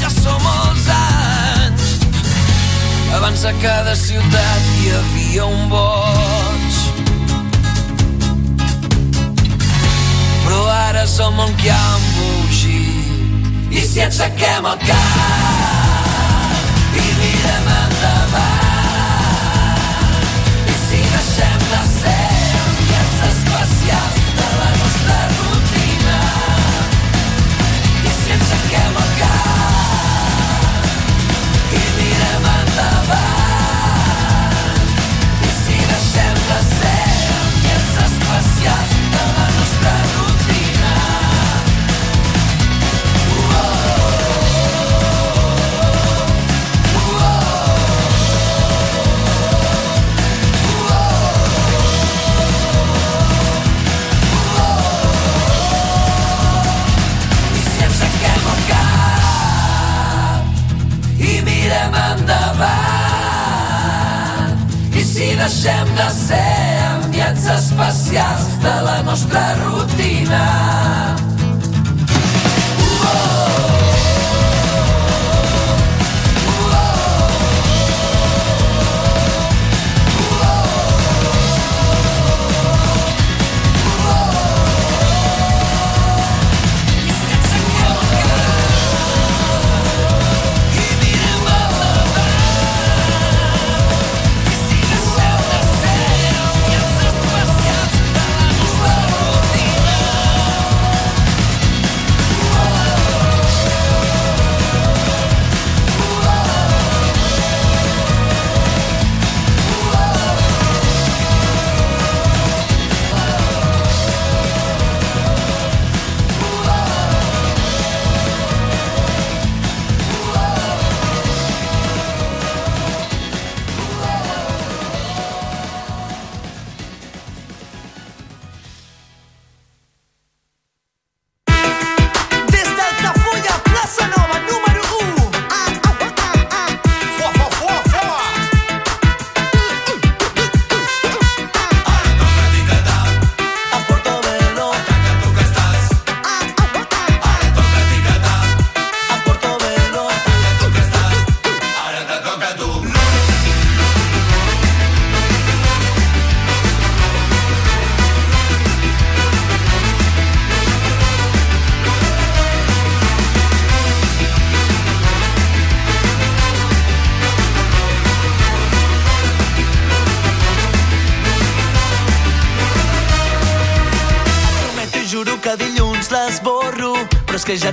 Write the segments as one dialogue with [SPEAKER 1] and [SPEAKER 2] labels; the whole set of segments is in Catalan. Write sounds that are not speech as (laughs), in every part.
[SPEAKER 1] ja som molts anys. Abans a cada ciutat hi havia un boig. Però ara som un que ha embogit. I si aixequem el cap i mirem endavant ser enviats especials de la nostra rutina.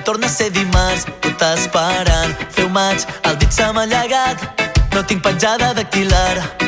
[SPEAKER 2] Torna a ser dimarts, tot esperant. Feu maig, el dit se m'ha llegat, no tinc petjada dactilar.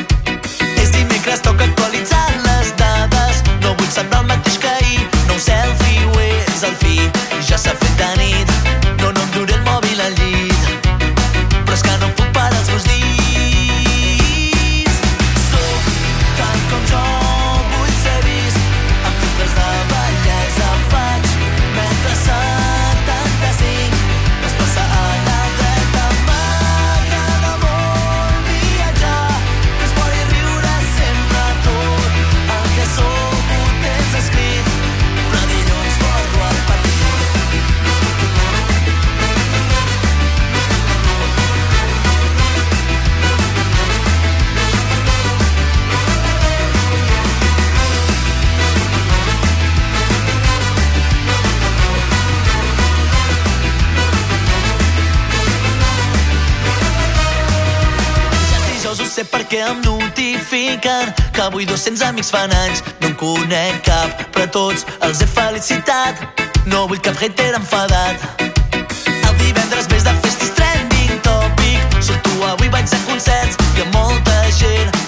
[SPEAKER 2] Que avui 200 amics fan anys. No en conec cap, però a tots els he felicitat. No vull cap hater enfadat. El divendres més de festis trending topic. Surto avui, vaig a concerts i amb molta gent.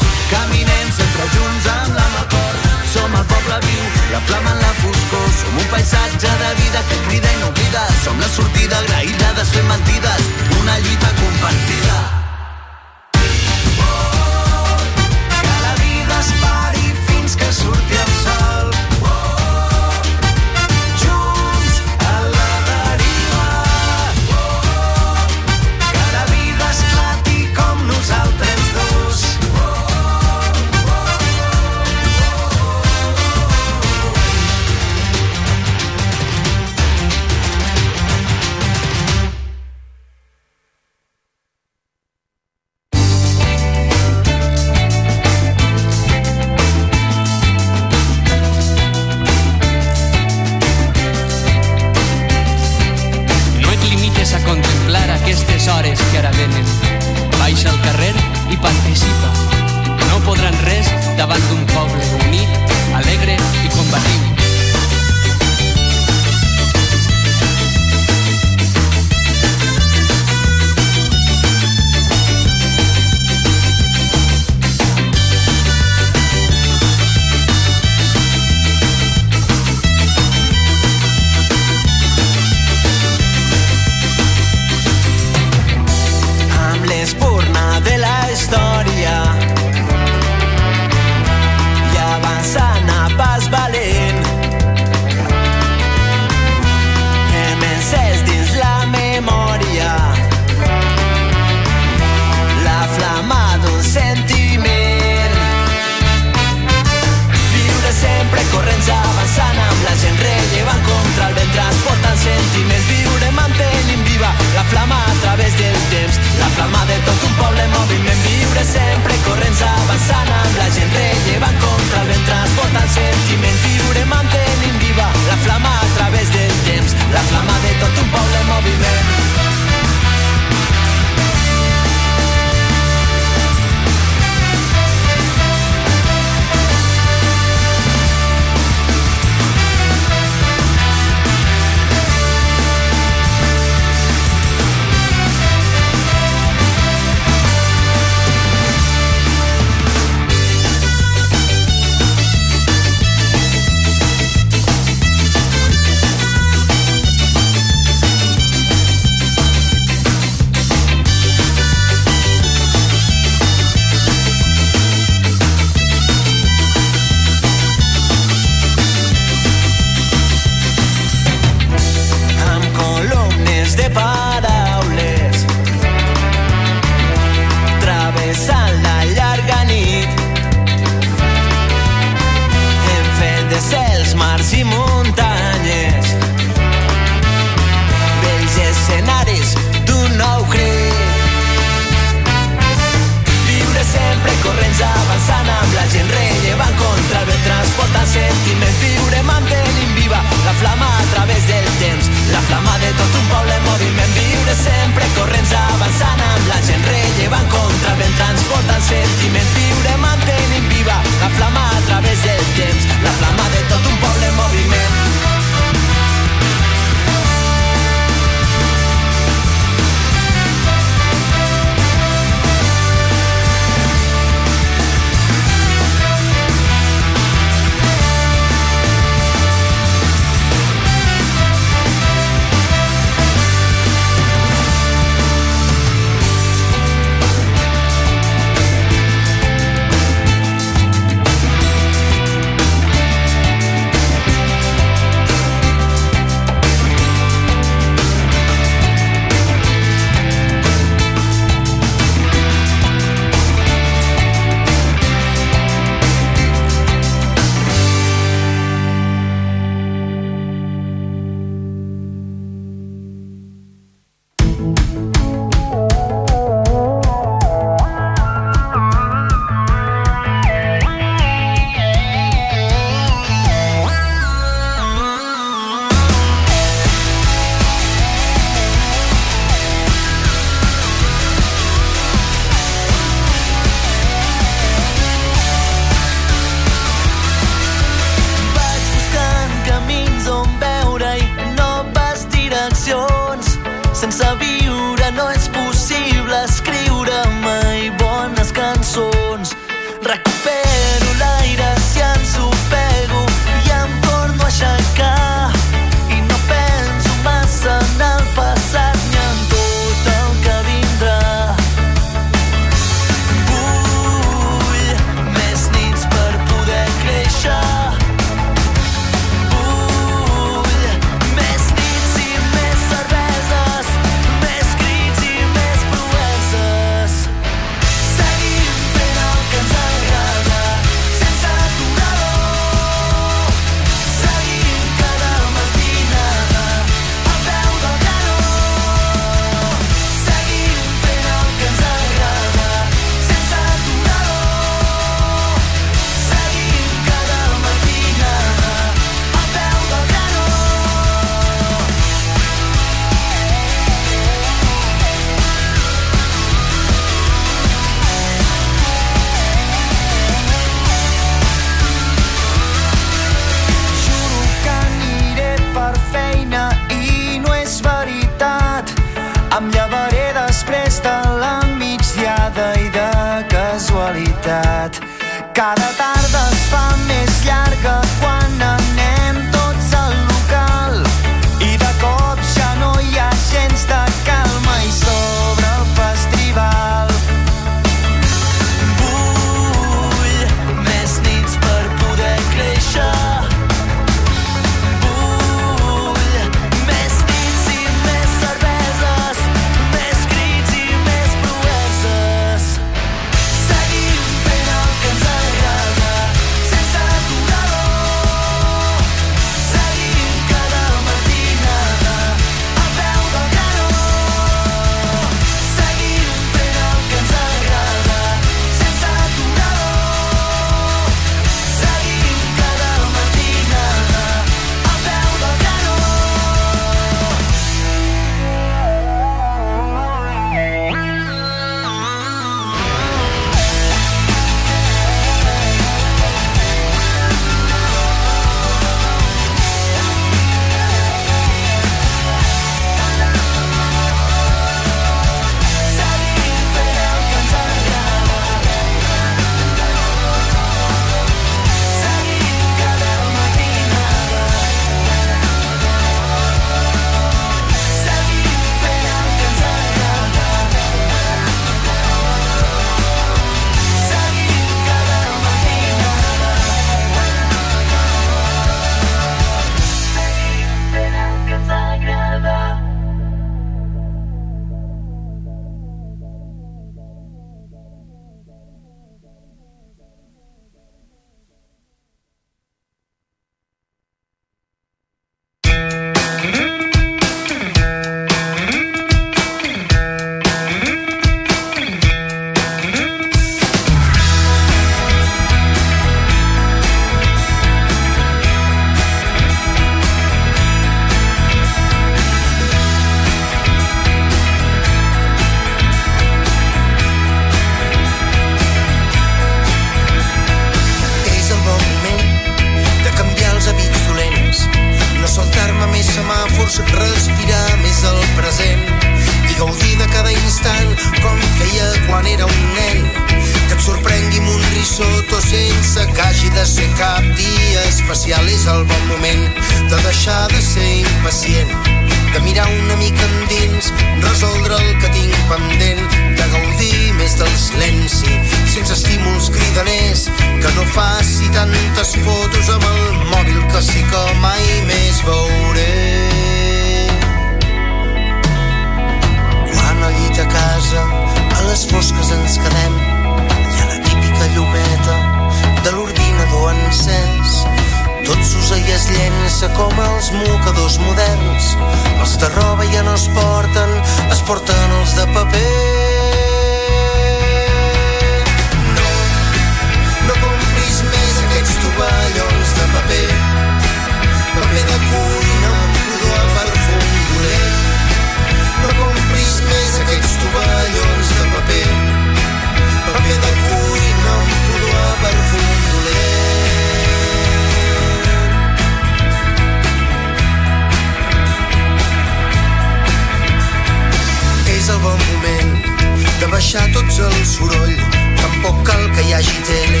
[SPEAKER 2] De
[SPEAKER 3] baixar tots el soroll. Tampoc cal que hi hagi tele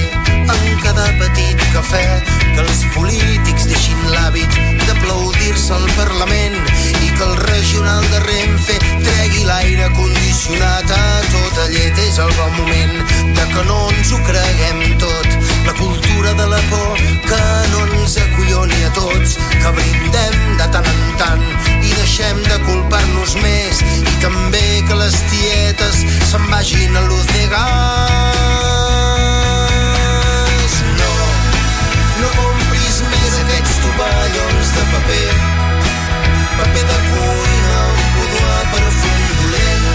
[SPEAKER 3] en cada petit cafè, que els polítics deixin l'hàbit d'aplaudir-se al Parlament i que el regional de Renfe tregui l'aire condicionat a tota llet. És el bon moment de que no ens ho creguem tot. La cultura de la por que no ens acolloni a tots, que brindem de tant en tant i deixem de culpar-nos més i també que les tietes se'n vagin a l'ús de. No, no compris més aquests tovallons de paper, paper de cuina amb pudor a perfum dolent.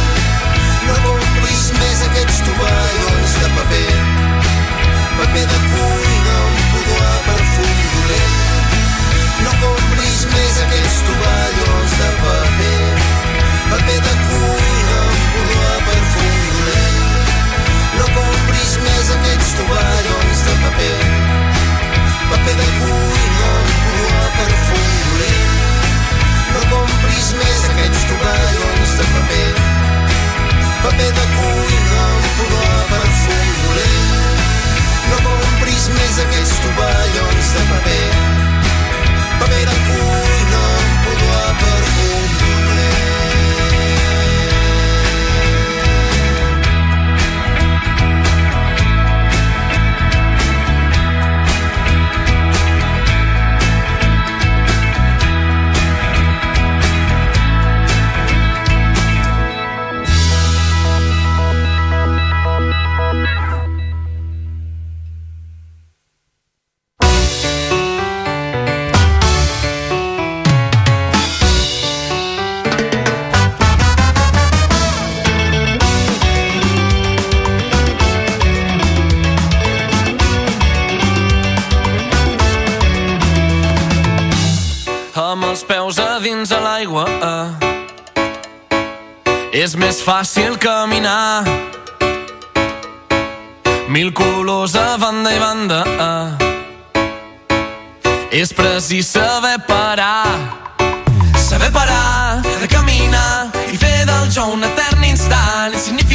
[SPEAKER 3] No compris més aquests tovallons de paper, paper de cuina amb pudor a perfum dolent. No compris més aquests tovallons de paper, paper de cuina amb pudor a perfum dolent. No compris més aquests tovallons de paper, paper de cuina amb pudor a perfum dolent. No compris més aquests tovallons de paper, paper de cuina amb pudor aquests tovallons de paper, paper de cuina
[SPEAKER 1] més fàcil caminar. Mil colors a banda i banda. Eh. És precís saber parar. Saber parar, de caminar i fer del jo un etern instant insignificant,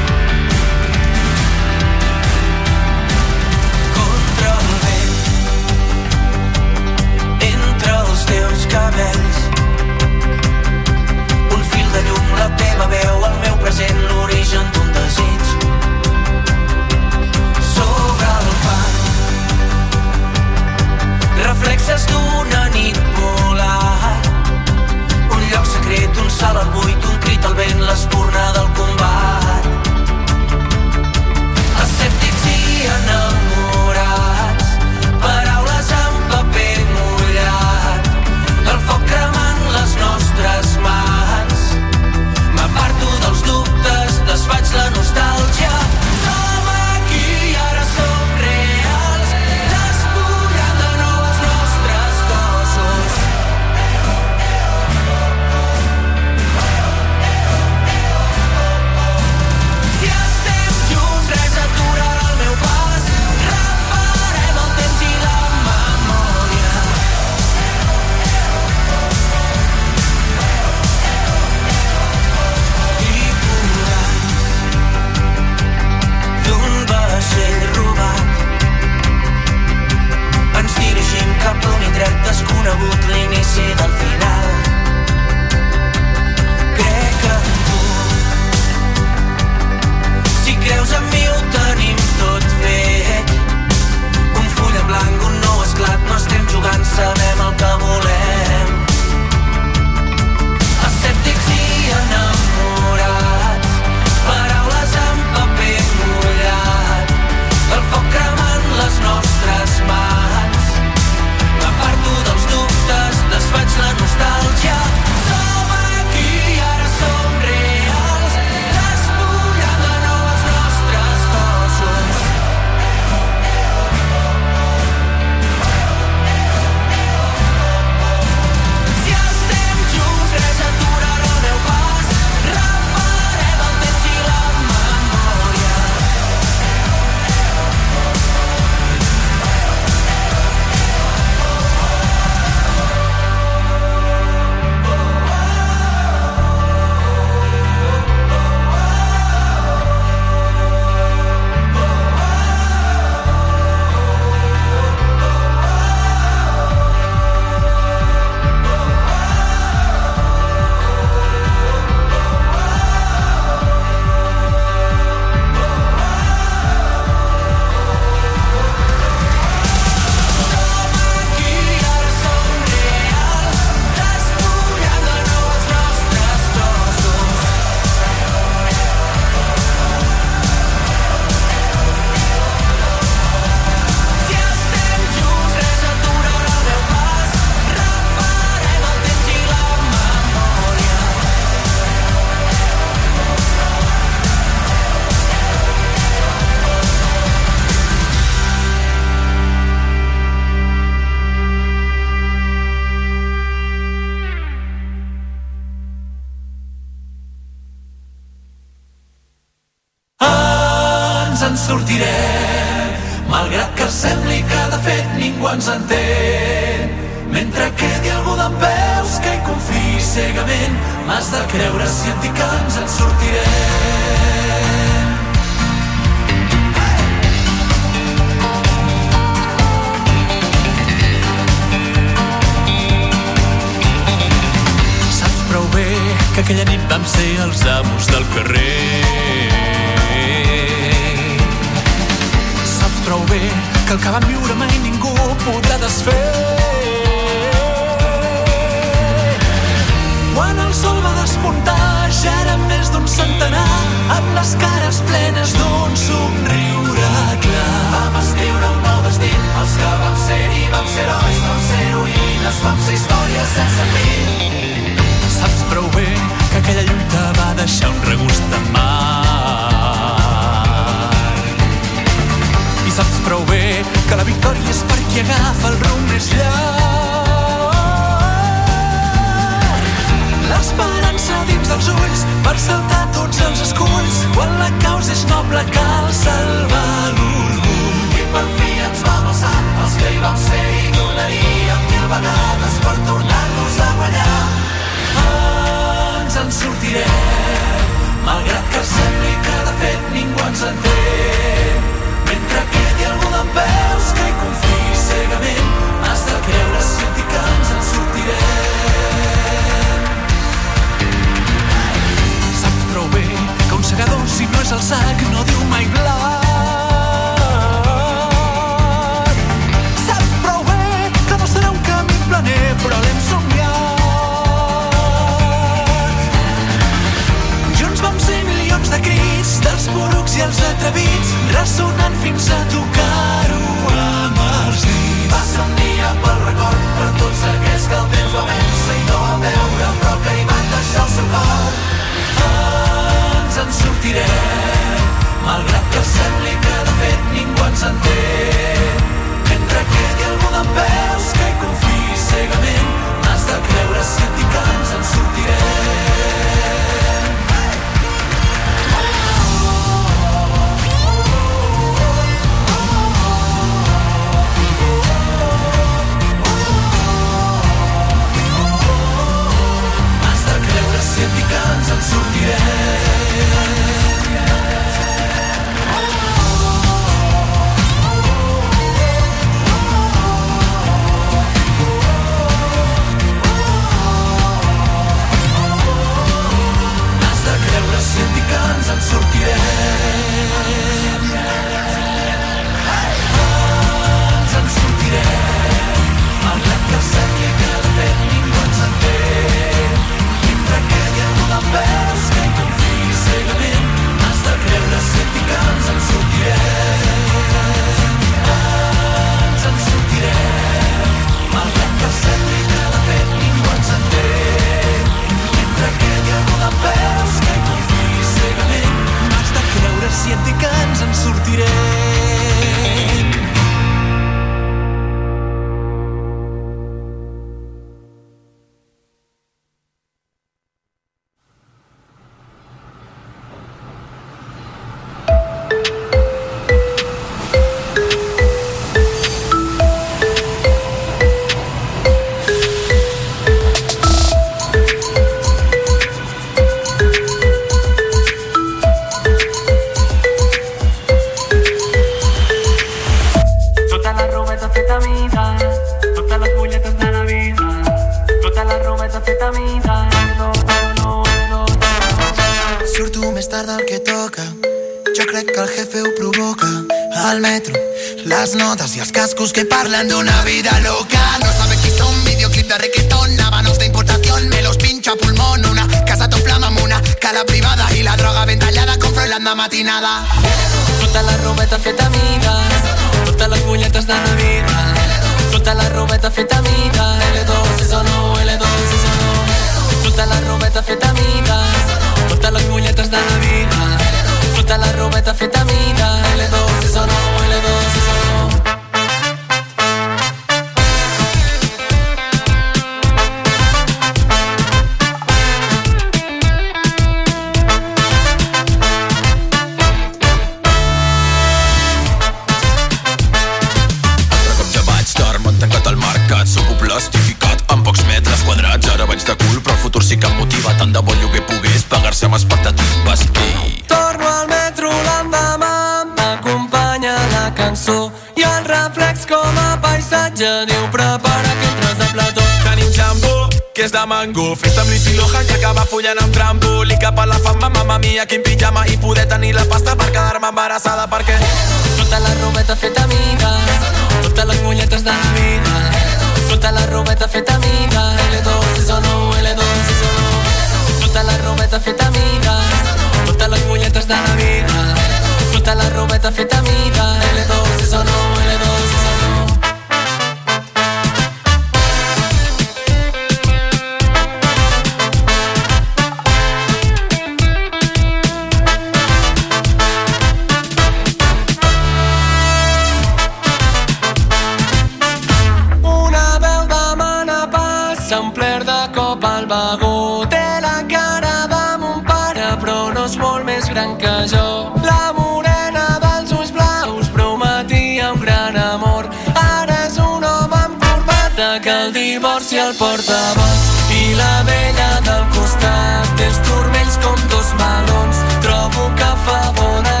[SPEAKER 1] divorci al portavoz i la vella del costat, Tens turmells com dos melons, trobo que fa bona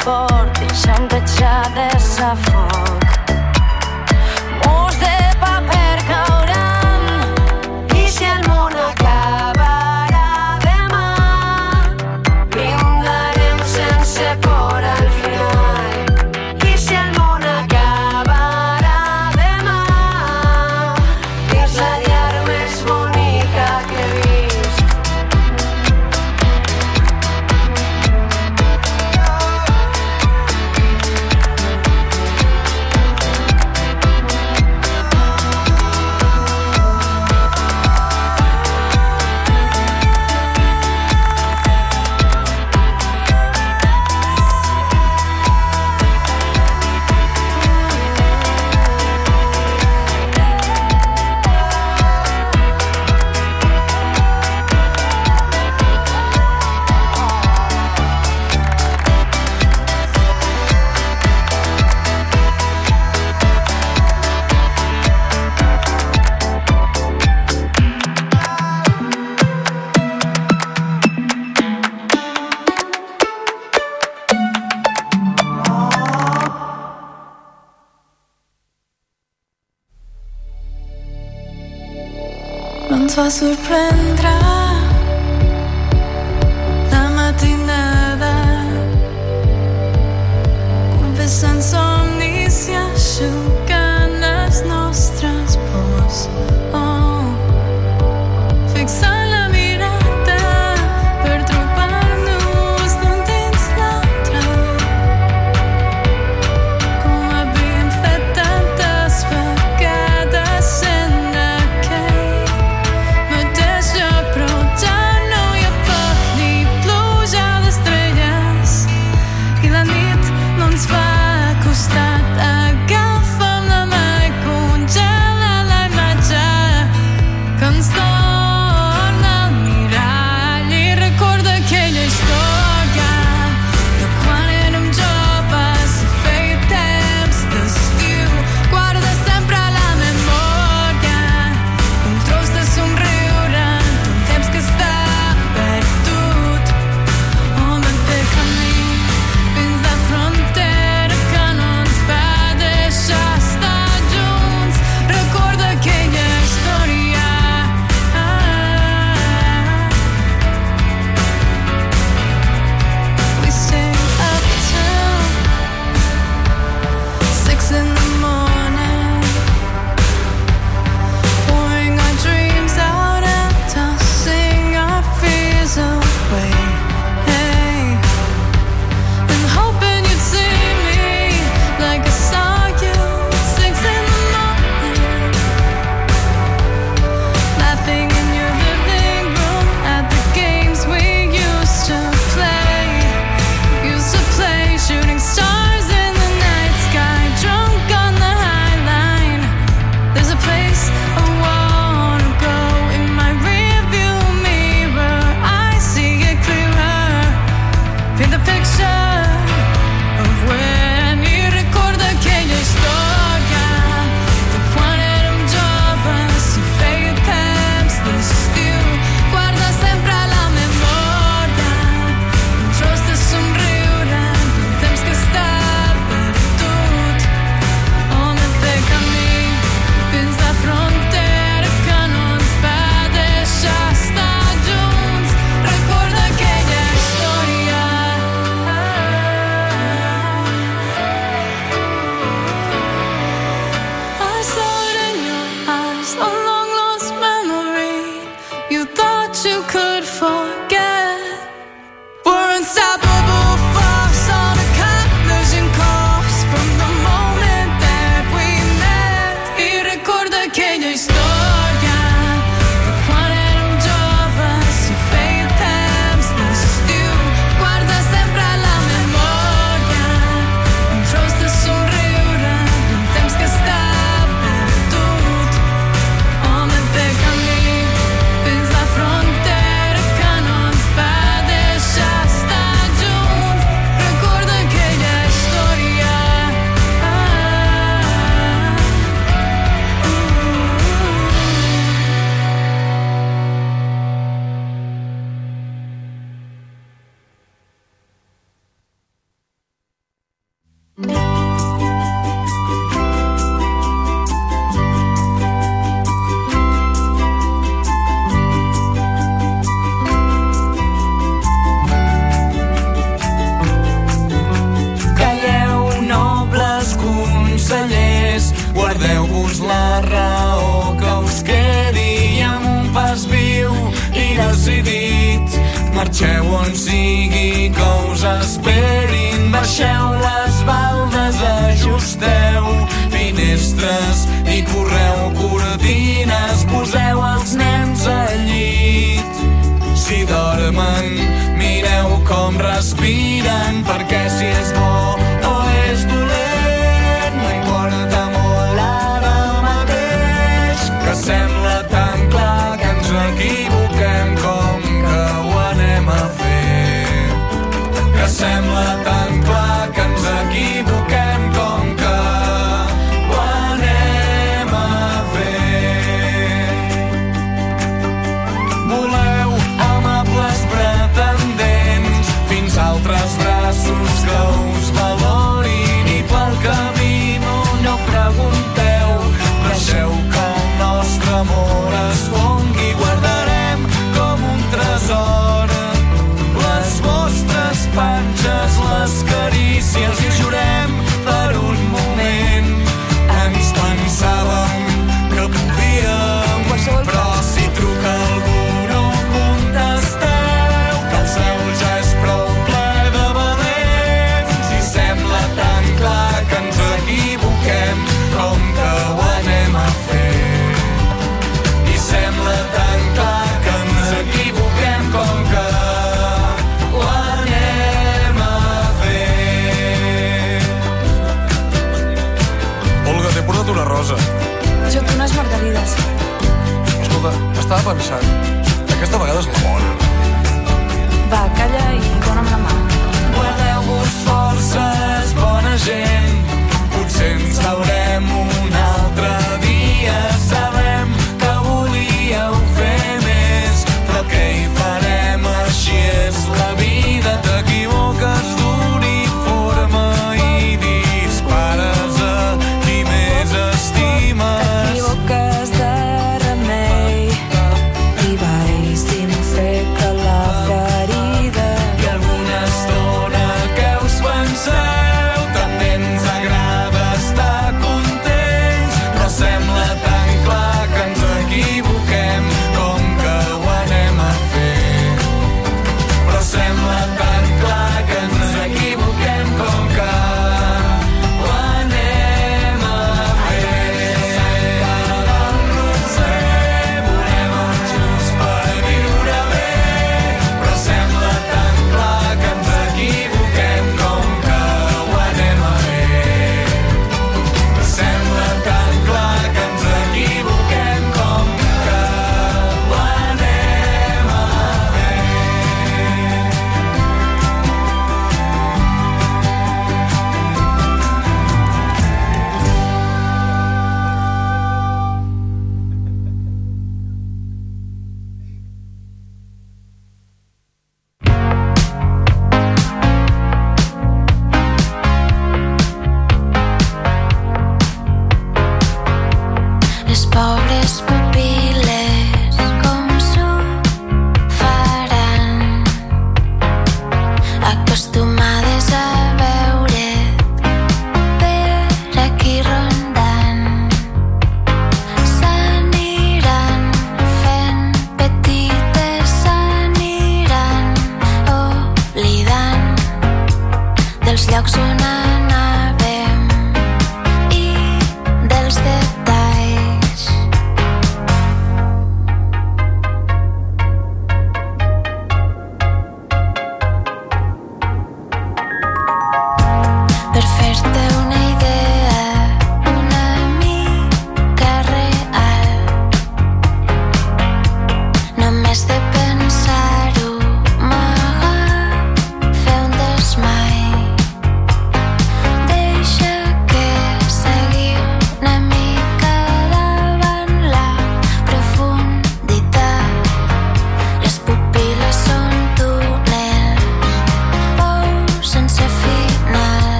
[SPEAKER 1] confort Deixa'm tatxar de
[SPEAKER 2] sa fort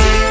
[SPEAKER 2] Allà,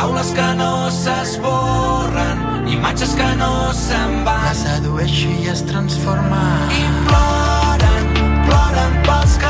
[SPEAKER 4] Paraules que no s'esborren, imatges que no se'n van.
[SPEAKER 5] La
[SPEAKER 3] sedueixi i es transforma.
[SPEAKER 6] I ploren, ploren pels que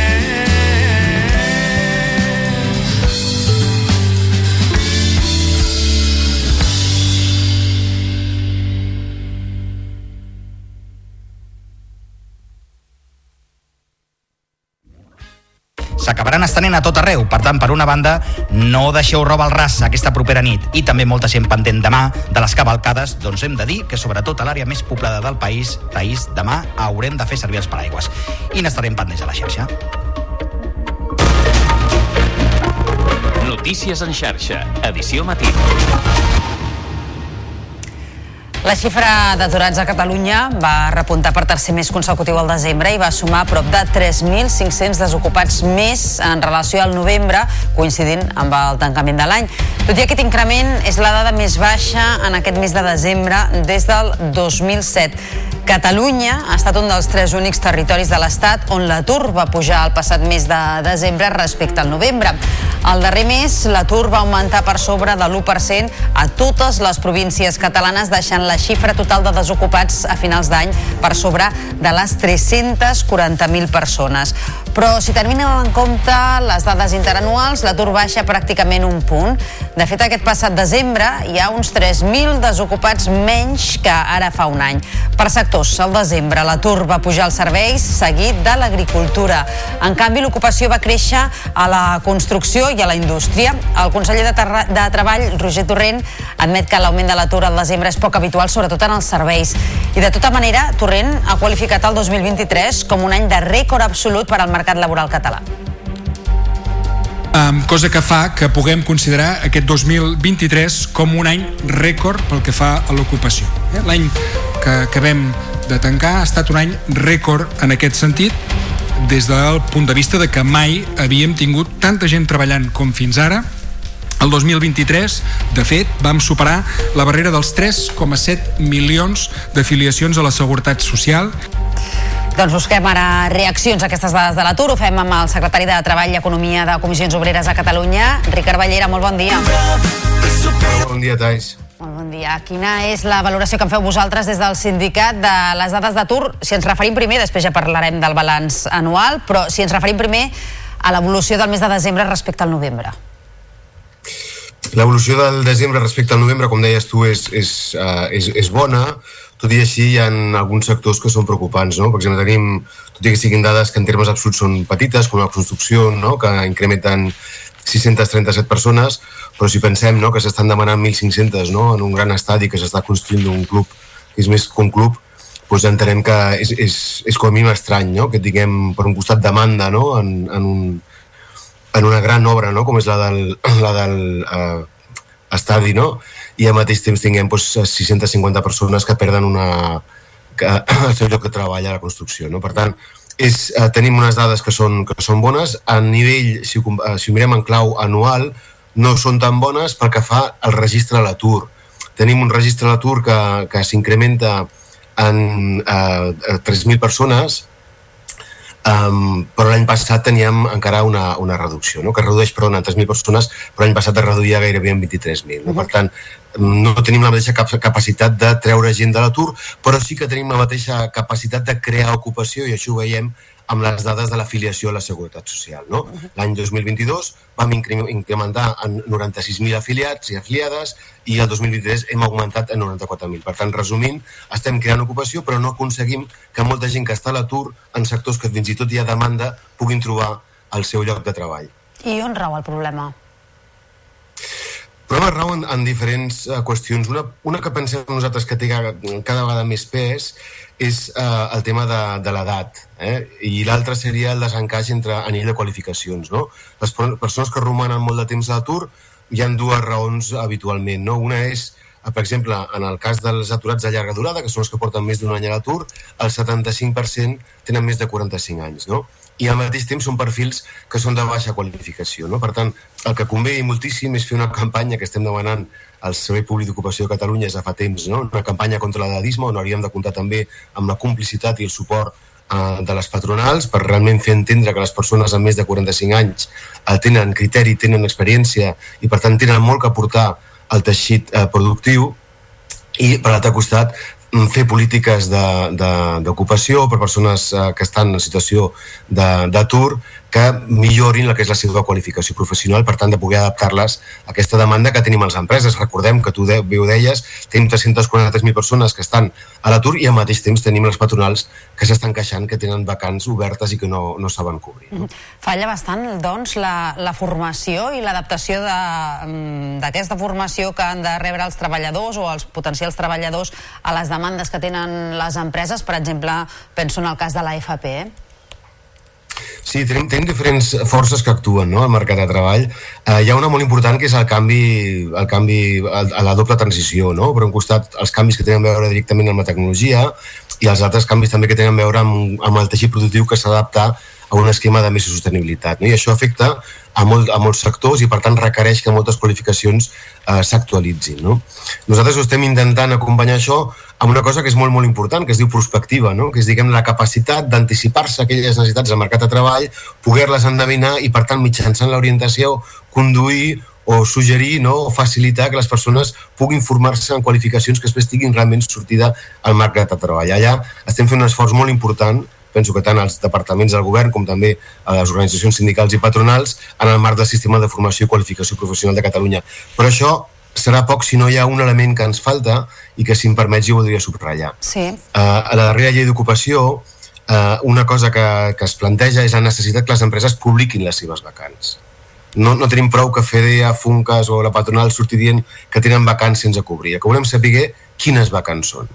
[SPEAKER 7] s'acabaran estenent a tot arreu. Per tant, per una banda, no deixeu roba al ras aquesta propera nit i també molta gent pendent demà de les cavalcades, doncs hem de dir que sobretot a l'àrea més poblada del país, país demà haurem de fer servir els paraigües. I n'estarem pendents a la xarxa.
[SPEAKER 8] Notícies en xarxa, edició matí.
[SPEAKER 9] La xifra d'aturats a Catalunya va repuntar per tercer mes consecutiu al desembre i va sumar prop de 3.500 desocupats més en relació al novembre, coincidint amb el tancament de l'any. Tot i aquest increment, és la dada més baixa en aquest mes de desembre des del 2007. Catalunya ha estat un dels tres únics territoris de l'Estat on l'atur va pujar el passat mes de desembre respecte al novembre. El darrer mes, l'atur va augmentar per sobre de l'1% a totes les províncies catalanes, deixant la xifra total de desocupats a finals d'any per sobre de les 340.000 persones. Però si terminem en compte les dades interanuals, l'atur baixa pràcticament un punt. De fet, aquest passat desembre hi ha uns 3.000 desocupats menys que ara fa un any. Per sectors, al desembre l'atur va pujar als serveis, seguit de l'agricultura. En canvi, l'ocupació va créixer a la construcció i a la indústria. El conseller de, Terra de Treball, Roger Torrent, admet que l'augment de l'atur al desembre és poc habitual, sobretot en els serveis. I de tota manera, Torrent ha qualificat el 2023 com un any de rècord absolut per al mercat laboral català.
[SPEAKER 10] Um, cosa que fa que puguem considerar aquest 2023 com un any rècord pel que fa a l'ocupació. Eh? L'any que acabem de tancar ha estat un any rècord en aquest sentit des del punt de vista de que mai havíem tingut tanta gent treballant com fins ara el 2023, de fet, vam superar la barrera dels 3,7 milions d'afiliacions a la Seguretat Social.
[SPEAKER 9] Doncs busquem ara reaccions a aquestes dades de l'atur. Ho fem amb el secretari de Treball i Economia de Comissions Obreres a Catalunya, Ricard Ballera. Molt bon dia.
[SPEAKER 11] Bon dia, Tais.
[SPEAKER 9] Molt bon dia. Quina és la valoració que en feu vosaltres des del sindicat de les dades d'atur? Si ens referim primer, després ja parlarem del balanç anual, però si ens referim primer a l'evolució del mes de desembre respecte al novembre.
[SPEAKER 11] L'evolució del desembre respecte al novembre, com deies tu, és, és, uh, és, és bona, tot i així hi ha alguns sectors que són preocupants. No? Per exemple, tenim, tot i que siguin dades que en termes absoluts són petites, com la construcció, no? que incrementen 637 persones, però si pensem no, que s'estan demanant 1.500 no? en un gran estadi que s'està construint un club que és més que un club, doncs entenem que és, és, és com a mínim estrany no? que tinguem per un costat demanda no? en, en, un, en una gran obra no? com és la del, la del uh, estadi no? I al mateix temps tinguem doncs, 650 persones que perden una, que, (coughs) el seu lloc de treball a la construcció. No? Per tant, és, eh, tenim unes dades que són, que són bones. A nivell, si ho, eh, si ho mirem en clau anual, no són tan bones pel que fa al registre de l'atur. Tenim un registre de l'atur que, que s'incrementa en eh, 3.000 persones, Um, però l'any passat teníem encara una, una reducció, no? que redueix perdona, en 3.000 persones, però l'any passat es reduïa gairebé en 23.000. No? Per tant, no tenim la mateixa cap capacitat de treure gent de l'atur, però sí que tenim la mateixa capacitat de crear ocupació i això ho veiem amb les dades de l'afiliació a la Seguretat Social. No? L'any 2022 vam incrementar en 96.000 afiliats i afiliades i el 2023 hem augmentat en 94.000. Per tant, resumint, estem creant ocupació però no aconseguim que molta gent que està a l'atur en sectors que fins i tot hi ha demanda puguin trobar el seu lloc de treball.
[SPEAKER 9] I on rau el problema?
[SPEAKER 11] Problema rau en, en diferents uh, qüestions. Una, una que pensem nosaltres que té cada, vegada més pes és uh, el tema de, de l'edat. Eh? I l'altre seria el desencaix entre a nivell de qualificacions. No? Les persones que romanen molt de temps a l'atur hi han dues raons habitualment. No? Una és, per exemple, en el cas dels aturats de llarga durada, que són els que porten més d'un any a l'atur, el 75% tenen més de 45 anys. No? I al mateix temps són perfils que són de baixa qualificació. No? Per tant, el que convé moltíssim és fer una campanya que estem demanant al Servei Públic d'Ocupació de Catalunya ja fa temps, no? una campanya contra l'edadisme on hauríem de comptar també amb la complicitat i el suport eh, de les patronals per realment fer entendre que les persones amb més de 45 anys eh, tenen criteri, tenen experiència i per tant tenen molt que aportar al teixit eh, productiu i per l'altre costat fer polítiques d'ocupació per persones eh, que estan en situació d'atur que millorin el que és la seva qualificació professional, per tant, de poder adaptar-les a aquesta demanda que tenim a les empreses. Recordem que tu de, ho deies, tenim 343.000 persones que estan a l'atur i al mateix temps tenim les patronals que s'estan queixant que tenen vacants obertes i que no, no saben cobrir.
[SPEAKER 9] Falla bastant, doncs, la, la formació i l'adaptació mm, d'aquesta formació que han de rebre els treballadors o els potencials treballadors a les demandes que tenen les empreses. Per exemple, penso en el cas de la FP. Eh?
[SPEAKER 11] Sí, tenim, tenim diferents forces que actuen no, al mercat de treball. Eh, hi ha una molt important que és el canvi, el canvi el- a la doble transició. No? Per un costat, els canvis que tenen a veure directament amb la tecnologia i els altres canvis també que tenen a veure amb, amb el teixit productiu que s'ha d'adaptar a un esquema de més sostenibilitat. No? I això afecta a, molt, a molts sectors i, per tant, requereix que moltes qualificacions eh, s'actualitzin. No? Nosaltres ho estem intentant acompanyar això amb una cosa que és molt, molt important, que es diu prospectiva, no? que és, diguem, la capacitat d'anticipar-se a aquelles necessitats del mercat de treball, poder-les endevinar i, per tant, mitjançant l'orientació, conduir o suggerir no? o facilitar que les persones puguin formar-se en qualificacions que després tinguin realment sortida al mercat de treball. Allà estem fent un esforç molt important penso que tant els departaments del govern com també a les organitzacions sindicals i patronals en el marc del sistema de formació i qualificació professional de Catalunya. Però això serà poc si no hi ha un element que ens falta i que, si em permets, jo voldria subratllar.
[SPEAKER 9] Sí.
[SPEAKER 11] Uh, a la darrera llei d'ocupació, uh, una cosa que, que es planteja és la necessitat que les empreses publiquin les seves vacants. No, no tenim prou que FEDEA, Funcas o la patronal surti dient que tenen vacants sense cobrir. El que volem saber quines vacants són.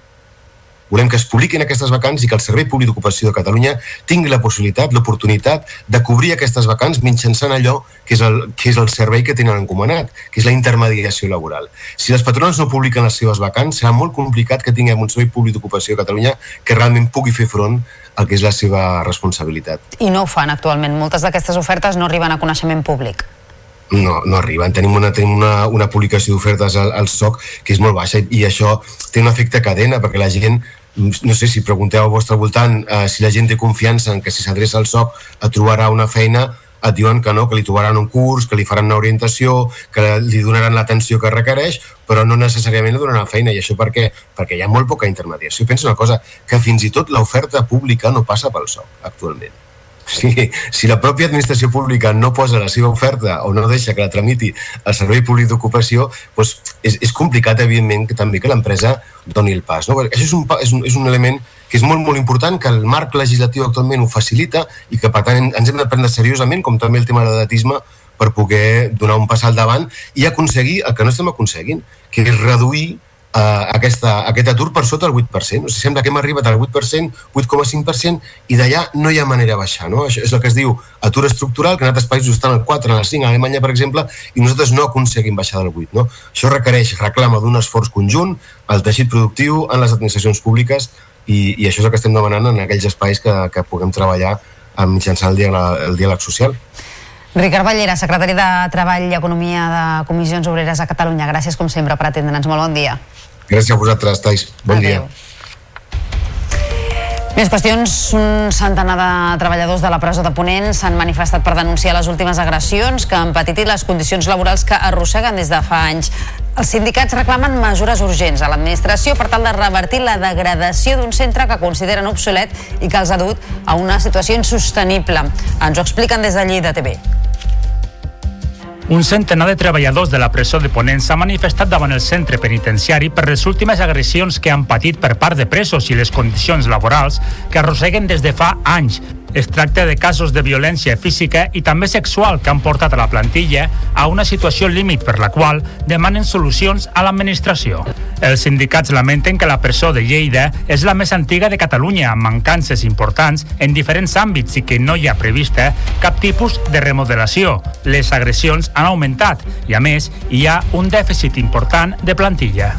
[SPEAKER 11] Volem que es publiquin aquestes vacants i que el Servei Públic d'Ocupació de Catalunya tingui la possibilitat, l'oportunitat de cobrir aquestes vacants mitjançant allò que és, el, que és el servei que tenen encomanat, que és la intermediació laboral. Si les patronals no publiquen les seves vacants, serà molt complicat que tinguem un Servei Públic d'Ocupació de Catalunya que realment pugui fer front al que és la seva responsabilitat.
[SPEAKER 9] I no ho fan actualment. Moltes d'aquestes ofertes no arriben a coneixement públic.
[SPEAKER 11] No, no arriben. Tenim una, tenim una, una publicació d'ofertes al, al SOC que és molt baixa i, i això té un efecte cadena perquè la gent no sé si pregunteu al vostre voltant eh, si la gent té confiança en que si s'adreça al SOC et trobarà una feina et diuen que no, que li trobaran un curs, que li faran una orientació, que li donaran l'atenció que requereix, però no necessàriament li donaran feina. I això per què? Perquè hi ha molt poca intermediació. I penso una cosa, que fins i tot l'oferta pública no passa pel SOC actualment. Si, si la pròpia administració pública no posa la seva oferta o no deixa que la tramiti el Servei Públic d'Ocupació, doncs és, és complicat, evidentment, que també que l'empresa doni el pas. No? Això és un, és, un, és un element que és molt, molt important, que el marc legislatiu actualment ho facilita i que, per tant, ens hem de prendre seriosament, com també el tema de l'edatisme, per poder donar un pas al davant i aconseguir el que no estem aconseguint, que és reduir uh, aquesta, aquest atur per sota del 8%. O sigui, sembla que hem arribat al 8%, 8,5%, i d'allà no hi ha manera de baixar. No? Això és el que es diu atur estructural, que en altres països estan al 4, en el 5, a Alemanya, per exemple, i nosaltres no aconseguim baixar del 8. No? Això requereix, reclama d'un esforç conjunt al teixit productiu, en les administracions públiques, i, i això és el que estem demanant en aquells espais que, que puguem treballar eh, mitjançant el diàleg, el diàleg social.
[SPEAKER 9] Ricard Ballera, secretari de Treball i Economia de Comissions Obreres a Catalunya. Gràcies, com sempre, per atendre'ns. Molt bon dia.
[SPEAKER 11] Gràcies a vosaltres, Tais. Bon dia.
[SPEAKER 9] Més qüestions. Un centenar de treballadors de la presó de Ponent s'han manifestat per denunciar les últimes agressions que han patit i les condicions laborals que arrosseguen des de fa anys. Els sindicats reclamen mesures urgents a l'administració per tal de revertir la degradació d'un centre que consideren obsolet i que els ha dut a una situació insostenible. Ens ho expliquen des de Lleida TV.
[SPEAKER 12] Un centenar de treballadors de la presó de Ponent s'ha manifestat davant el centre penitenciari per les últimes agressions que han patit per part de presos i les condicions laborals que arrosseguen des de fa anys. Es tracta de casos de violència física i també sexual que han portat a la plantilla a una situació límit per la qual demanen solucions a l'administració. Els sindicats lamenten que la presó de Lleida és la més antiga de Catalunya amb mancances importants en diferents àmbits i que no hi ha prevista cap tipus de remodelació. Les agressions han augmentat i, a més, hi ha un dèficit important de plantilla.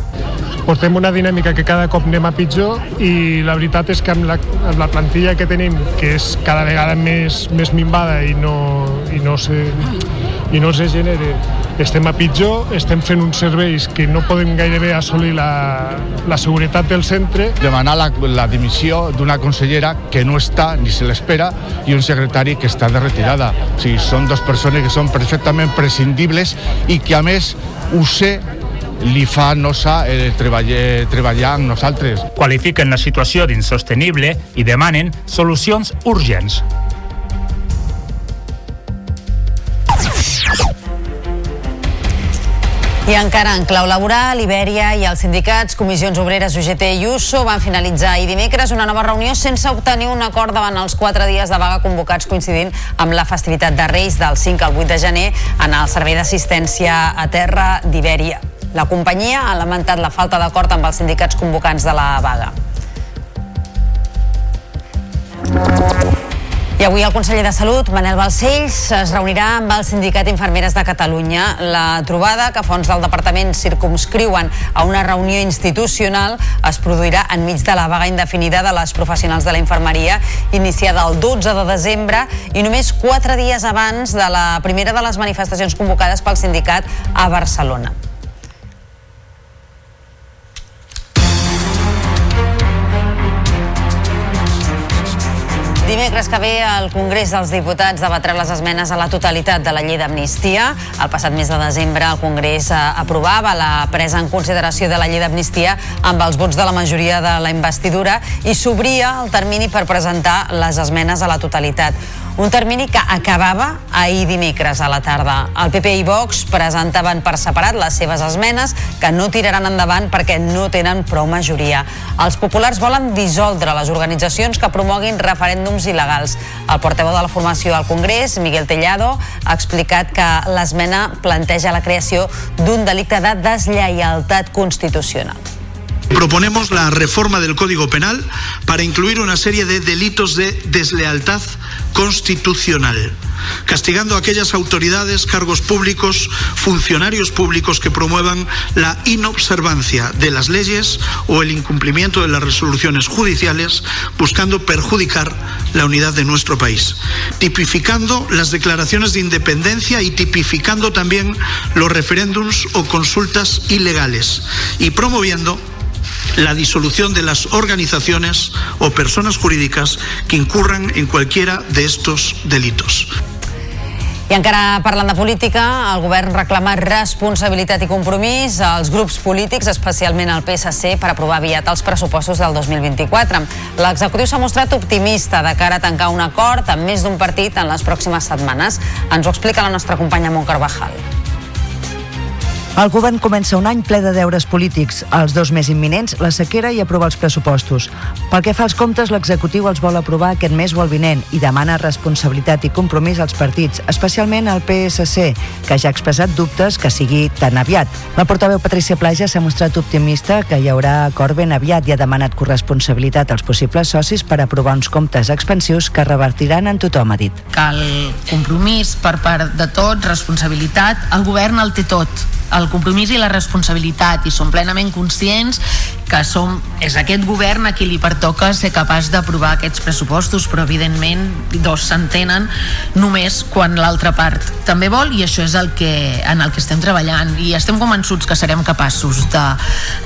[SPEAKER 13] portem una dinàmica que cada cop anem a pitjor i la veritat és que amb la, amb la plantilla que tenim, que és cada vegada més, més minvada i no, i no se, i no se genere, estem a pitjor, estem fent uns serveis que no podem gairebé assolir la, la seguretat del centre.
[SPEAKER 14] demanar la, la dimissió d'una consellera que no està ni se l'espera i un secretari que està de retirada. O sigui, són dues persones que són perfectament prescindibles i que a més ho sé li fa nosa eh, treballar, treballar amb nosaltres.
[SPEAKER 12] Qualifiquen la situació d'insostenible i demanen solucions urgents.
[SPEAKER 9] I encara en clau laboral, Ibèria i els sindicats, comissions obreres UGT i USO van finalitzar ahir dimecres una nova reunió sense obtenir un acord davant els quatre dies de vaga convocats coincidint amb la festivitat de Reis del 5 al 8 de gener en el servei d'assistència a terra d'Ibèria. La companyia ha lamentat la falta d'acord amb els sindicats convocants de la vaga. I avui el conseller de Salut, Manel Balcells, es reunirà amb el Sindicat Infermeres de Catalunya. La trobada que fons del departament circumscriuen a una reunió institucional es produirà enmig de la vaga indefinida de les professionals de la infermeria iniciada el 12 de desembre i només quatre dies abans de la primera de les manifestacions convocades pel sindicat a Barcelona. Dimecres que ve el Congrés dels Diputats debatrà les esmenes a la totalitat de la llei d'amnistia. El passat mes de desembre el Congrés eh, aprovava la presa en consideració de la llei d'amnistia amb els vots de la majoria de la investidura i s'obria el termini per presentar les esmenes a la totalitat. Un termini que acabava ahir dimecres a la tarda. El PP i Vox presentaven per separat les seves esmenes que no tiraran endavant perquè no tenen prou majoria. Els populars volen dissoldre les organitzacions que promoguin referèndums il·legals. El portaveu de la formació al Congrés, Miguel Tellado, ha explicat que l'esmena planteja la creació d'un delicte de deslleialtat constitucional.
[SPEAKER 15] Proponemos la reforma del Código Penal para incluir una serie de delitos de deslealtad constitucional, castigando a aquellas autoridades, cargos públicos, funcionarios públicos que promuevan la inobservancia de las leyes o el incumplimiento de las resoluciones judiciales, buscando perjudicar la unidad de nuestro país, tipificando las declaraciones de independencia y tipificando también los referéndums o consultas ilegales y promoviendo la disolución de las organizaciones o personas jurídicas que incurran en cualquiera de estos delitos.
[SPEAKER 9] I encara parlant de política, el govern reclama responsabilitat i compromís als grups polítics, especialment al PSC, per aprovar aviat els pressupostos del 2024. L'executiu s'ha mostrat optimista de cara a tancar un acord amb més d'un partit en les pròximes setmanes. Ens ho explica la nostra companya Mont Carvajal.
[SPEAKER 16] El govern comença un any ple de deures polítics. Els dos més imminents, la sequera i aprovar els pressupostos. Pel que fa als comptes, l'executiu els vol aprovar aquest mes o el vinent i demana responsabilitat i compromís als partits, especialment al PSC, que ja ha expressat dubtes que sigui tan aviat. La portaveu Patricia Plaja s'ha mostrat optimista que hi haurà acord ben aviat i ha demanat corresponsabilitat als possibles socis per aprovar uns comptes expansius que revertiran en tothom, ha dit.
[SPEAKER 17] cal compromís per part de tots, responsabilitat, el govern el té tot el compromís i la responsabilitat i som plenament conscients que som, és aquest govern a qui li pertoca ser capaç d'aprovar aquests pressupostos però evidentment dos s'entenen només quan l'altra part també vol i això és el que, en el que estem treballant. I estem convençuts que serem capaços de,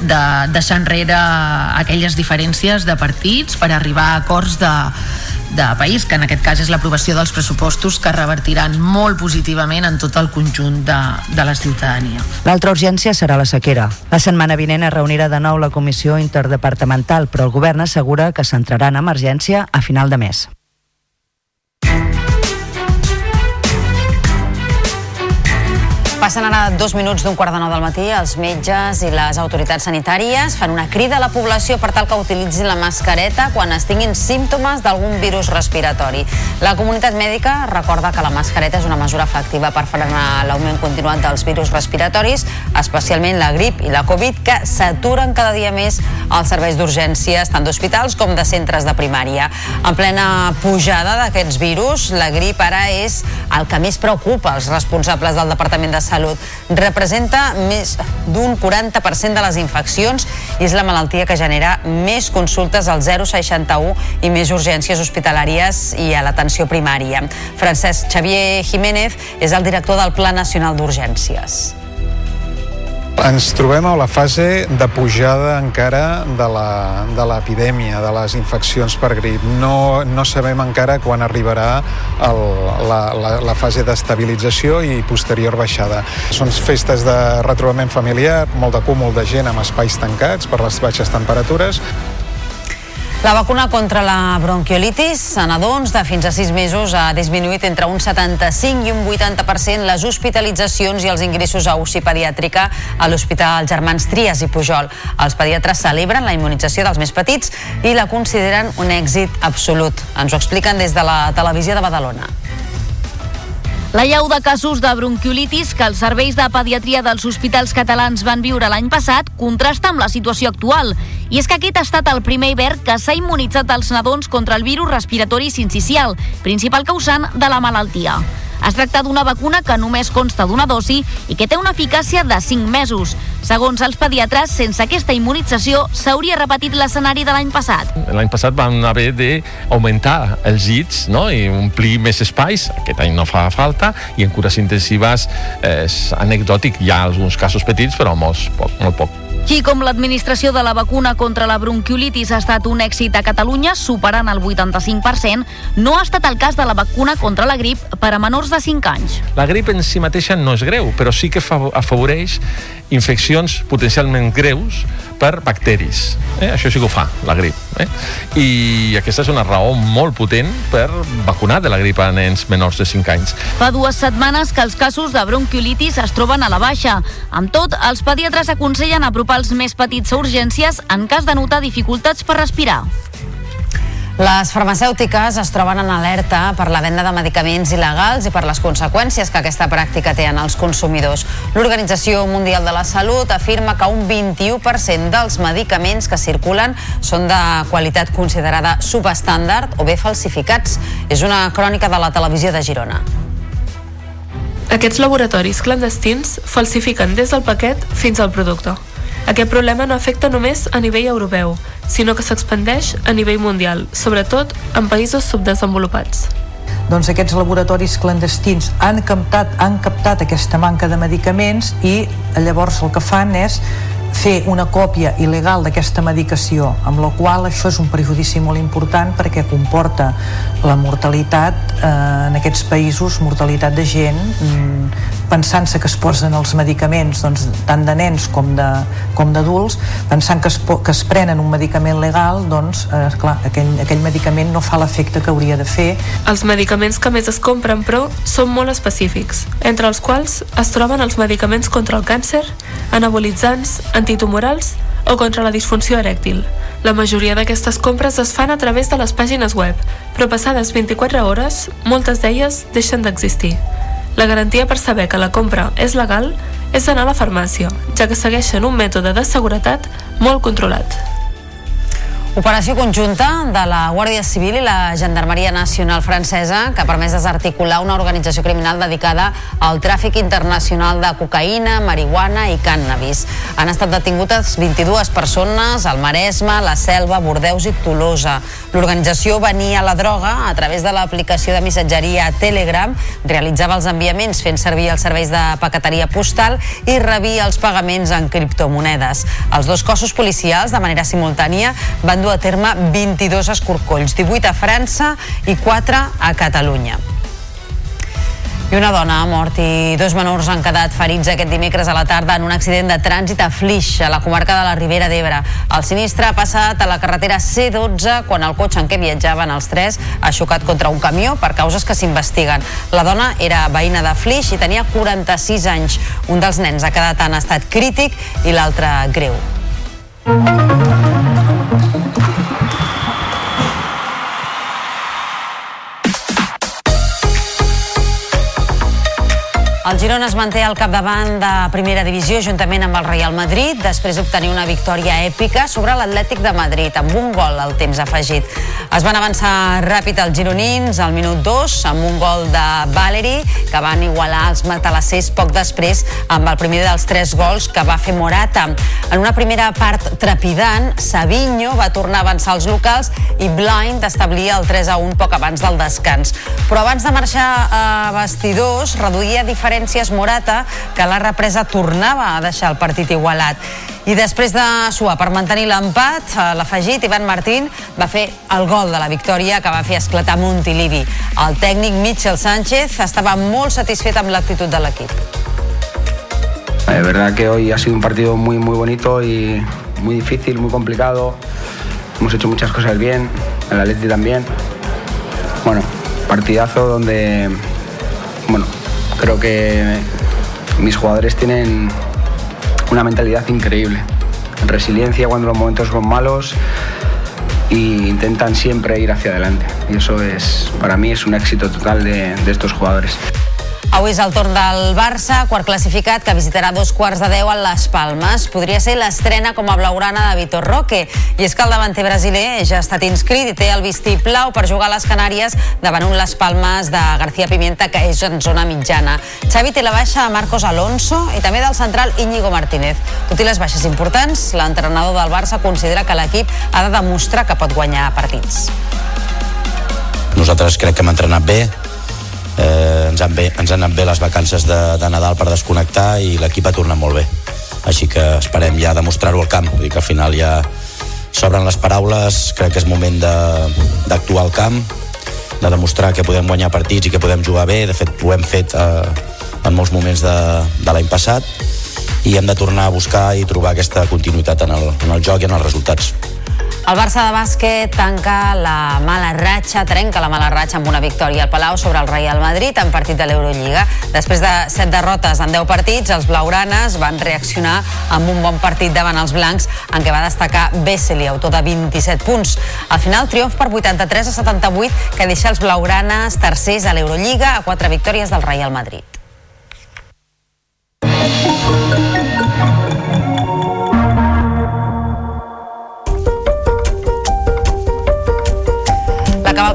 [SPEAKER 17] de deixar enrere aquelles diferències de partits per arribar a acords de, de país, que en aquest cas és l'aprovació dels pressupostos que revertiran molt positivament en tot el conjunt de, de la ciutadania.
[SPEAKER 16] L'altra urgència serà la sequera. La setmana vinent es reunirà de nou la comissió interdepartamental, però el govern assegura que s'entrarà en emergència a final de mes.
[SPEAKER 9] Passen ara dos minuts d'un quart de nou del matí. Els metges i les autoritats sanitàries fan una crida a la població per tal que utilitzin la mascareta quan es tinguin símptomes d'algun virus respiratori. La comunitat mèdica recorda que la mascareta és una mesura efectiva per frenar l'augment continuat dels virus respiratoris, especialment la grip i la Covid, que s'aturen cada dia més als serveis d'urgències, tant d'hospitals com de centres de primària. En plena pujada d'aquests virus, la grip ara és el que més preocupa els responsables del Departament de Salut. Representa més d'un 40% de les infeccions i és la malaltia que genera més consultes al 061 i més urgències hospitalàries i a l'atenció primària. Francesc Xavier Jiménez és el director del Pla Nacional d'Urgències.
[SPEAKER 18] Ens trobem a la fase de pujada encara de la- de l'epidèmia, de, les infeccions per grip. No, no sabem encara quan arribarà el, la, la, la fase d'estabilització i posterior baixada. Són festes de retrobament familiar, molt de cúmul de gent amb espais tancats per les baixes temperatures.
[SPEAKER 9] La vacuna contra la bronquiolitis a nadons de fins a 6 mesos ha disminuït entre un 75 i un 80% les hospitalitzacions i els ingressos a UCI pediàtrica a l'Hospital Germans Trias i Pujol. Els pediatres celebren la immunització dels més petits i la consideren un èxit absolut. Ens ho expliquen des de la televisió de Badalona.
[SPEAKER 19] La llau de casos de bronquiolitis que els serveis de pediatria dels hospitals catalans van viure l'any passat contrasta amb la situació actual. I és que aquest ha estat el primer hivern que s'ha immunitzat als nadons contra el virus respiratori sincicial, principal causant de la malaltia. Es tracta d'una vacuna que només consta d'una dosi i que té una eficàcia de 5 mesos. Segons els pediatres, sense aquesta immunització s'hauria repetit l'escenari de l'any passat.
[SPEAKER 20] L'any passat vam haver d'augmentar els llits no? i omplir més espais, aquest any no fa falta, i en cures intensives eh, és anecdòtic, hi ha alguns casos petits, però molts, poc, molt poc.
[SPEAKER 19] Així com l'administració de la vacuna contra la bronquiolitis ha estat un èxit a Catalunya, superant el 85%, no ha estat el cas de la vacuna contra la grip per a menors de 5 anys.
[SPEAKER 20] La grip en si mateixa no és greu, però sí que fa- afavoreix infeccions potencialment greus per bacteris. Eh? Això sí que ho fa, la grip. Eh? I aquesta és una raó molt potent per vacunar de la grip a nens menors de 5 anys.
[SPEAKER 19] Fa dues setmanes que els casos de bronquiolitis es troben a la baixa. Amb tot, els pediatres aconsellen apropar els més petits a urgències en cas de notar dificultats per respirar.
[SPEAKER 9] Les farmacèutiques es troben en alerta per la venda de medicaments il·legals i per les conseqüències que aquesta pràctica té en els consumidors. L'Organització Mundial de la Salut afirma que un 21% dels medicaments que circulen són de qualitat considerada subestàndard o bé falsificats. És una crònica de la televisió de Girona.
[SPEAKER 21] Aquests laboratoris clandestins falsifiquen des del paquet fins al producte. Aquest problema no afecta només a nivell europeu, sinó que s'expandeix a nivell mundial, sobretot en països subdesenvolupats.
[SPEAKER 22] doncs aquests laboratoris clandestins han captat, han captat aquesta manca de medicaments i llavors el que fan és fer una còpia il·legal d'aquesta medicació, amb la qual això és un perjudici molt important perquè comporta la mortalitat eh, en aquests països, mortalitat de gent mm, pensant-se que es posen els medicaments doncs, tant de nens com d'adults, pensant que es, que es prenen un medicament legal, doncs, eh, clar, aquell, aquell medicament no fa l'efecte que hauria de fer.
[SPEAKER 21] Els medicaments que més es compren, però, són molt específics, entre els quals es troben els medicaments contra el càncer, anabolitzants, antitumorals o contra la disfunció erèctil. La majoria d'aquestes compres es fan a través de les pàgines web, però passades 24 hores, moltes d'elles deixen d'existir. La garantia per saber que la compra és legal és anar a la farmàcia, ja que segueixen un mètode de seguretat molt controlat.
[SPEAKER 9] Operació conjunta de la Guàrdia Civil i la Gendarmeria Nacional Francesa que ha permès desarticular una organització criminal dedicada al tràfic internacional de cocaïna, marihuana i cànnabis. Han estat detingudes 22 persones al Maresme, la Selva, Bordeus i Tolosa. L'organització venia la droga a través de l'aplicació de missatgeria Telegram, realitzava els enviaments fent servir els serveis de paqueteria postal i rebia els pagaments en criptomonedes. Els dos cossos policials, de manera simultània, van dur a terme 22 escorcolls, 18 a França i 4 a Catalunya. I una dona ha mort i dos menors han quedat ferits aquest dimecres a la tarda en un accident de trànsit a Flix, a la comarca de la Ribera d'Ebre. El sinistre ha passat a la carretera C12 quan el cotxe en què viatjaven els tres ha xocat contra un camió per causes que s'investiguen. La dona era veïna de Flix i tenia 46 anys. Un dels nens ha quedat en estat crític i l'altre greu. El Girona es manté al capdavant de primera divisió juntament amb el Real Madrid després d'obtenir una victòria èpica sobre l'Atlètic de Madrid amb un gol al temps afegit. Es van avançar ràpid els gironins al minut 2 amb un gol de Valeri que van igualar els matalassers poc després amb el primer dels tres gols que va fer Morata. En una primera part trepidant, Savinho va tornar a avançar els locals i Blind establia el 3 a 1 poc abans del descans. Però abans de marxar a vestidors, reduïa diferència referències Morata, que la represa tornava a deixar el partit igualat. I després de suar per mantenir l'empat, a l'afegit, Ivan Martín va fer el gol de la victòria que va fer esclatar Montilivi. El tècnic Mitchell Sánchez estava molt satisfet amb l'actitud de l'equip.
[SPEAKER 23] Es verdad que hoy ha sido un partido muy, muy bonito y muy difícil, muy complicado. Hemos hecho muchas cosas bien, el Atleti también. Bueno, partidazo donde, bueno, creo que mis jugadores tienen una mentalidad increíble. Resiliencia cuando los momentos son malos e intentan siempre ir hacia adelante. Y eso es, para mí, es un éxito total de, de estos jugadores.
[SPEAKER 9] Avui és el torn del Barça, quart classificat, que visitarà dos quarts de deu a Les Palmes. Podria ser l'estrena com a blaugrana de Vitor Roque. I és que el davanter brasiler ja ha estat inscrit i té el vistiplau per jugar a les Canàries davant un Les Palmes de García Pimienta, que és en zona mitjana. Xavi té la baixa de Marcos Alonso i també del central Íñigo Martínez. Tot i les baixes importants, l'entrenador del Barça considera que l'equip ha de demostrar que pot guanyar partits.
[SPEAKER 24] Nosaltres crec que hem entrenat bé, eh, ens, han bé, ens han anat bé les vacances de, de Nadal per desconnectar i l'equip ha tornat molt bé. Així que esperem ja demostrar-ho al camp. Vull dir que al final ja s'obren les paraules crec que és moment d'actuar al camp de demostrar que podem guanyar partits i que podem jugar bé. De fet ho hem fet eh, en molts moments de, de l'any passat i hem de tornar a buscar i trobar aquesta continuïtat en el, en el joc i en els resultats
[SPEAKER 9] El Barça de bàsquet tanca la mala ratxa, trenca la mala ratxa amb una victòria al Palau sobre el Real Madrid en partit de l'Eurolliga. Després de set derrotes en 10 partits, els blaugranes van reaccionar amb un bon partit davant els blancs en què va destacar Vesely, autor de 27 punts. Al final, triomf per 83 a 78 que deixa els blaugranes tercers a l'Eurolliga a quatre victòries del Real Madrid.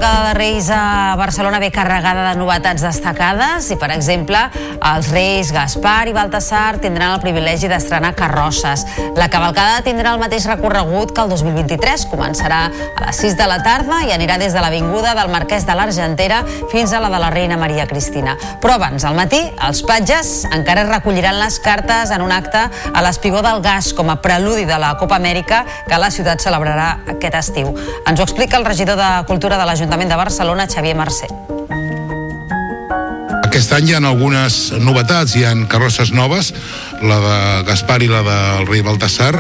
[SPEAKER 9] Cavalcada de Reis a Barcelona ve carregada de novetats destacades i, per exemple, els Reis Gaspar i Baltasar tindran el privilegi d'estrenar carrosses. La cavalcada tindrà el mateix recorregut que el 2023. Començarà a les 6 de la tarda i anirà des de l'Avinguda del Marquès de l'Argentera fins a la de la Reina Maria Cristina. Però abans, al matí, els patges encara recolliran les cartes en un acte a l'Espigó del Gas com a preludi de la Copa Amèrica que la ciutat celebrarà aquest estiu. Ens ho explica el regidor de Cultura de l'Ajuntament de Barcelona, Xavier Mercè.
[SPEAKER 25] Aquest any hi ha algunes novetats, hi ha carrosses noves, la de Gaspar i la del rei Baltasar.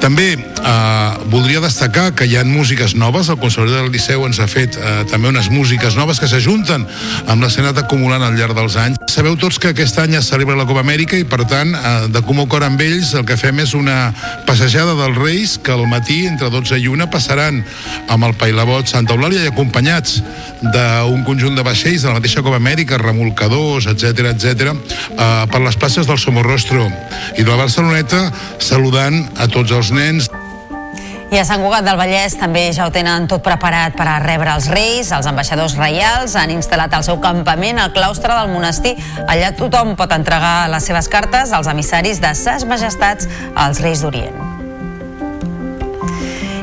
[SPEAKER 25] També eh, voldria destacar que hi ha músiques noves, el Conservatori del Liceu ens ha fet eh, també unes músiques noves que s'ajunten amb les que s'ha anat acumulant al llarg dels anys. Sabeu tots que aquest any es celebra la Copa Amèrica i per tant, eh, de comú acord amb ells, el que fem és una passejada dels Reis que al matí, entre 12 i 1, passaran amb el Pailabot Santa Eulàlia i acompanyats d'un conjunt de vaixells de la mateixa Copa Amèrica, remolcadors, etc etc, eh, per les places del Somorrostro i de la Barceloneta, saludant a tots els nens.
[SPEAKER 9] I a Sant Cugat del Vallès també ja ho tenen tot preparat per a rebre els reis. Els ambaixadors reials han instal·lat el seu campament al claustre del monestir. Allà tothom pot entregar les seves cartes als emissaris de ses majestats als reis d'Orient.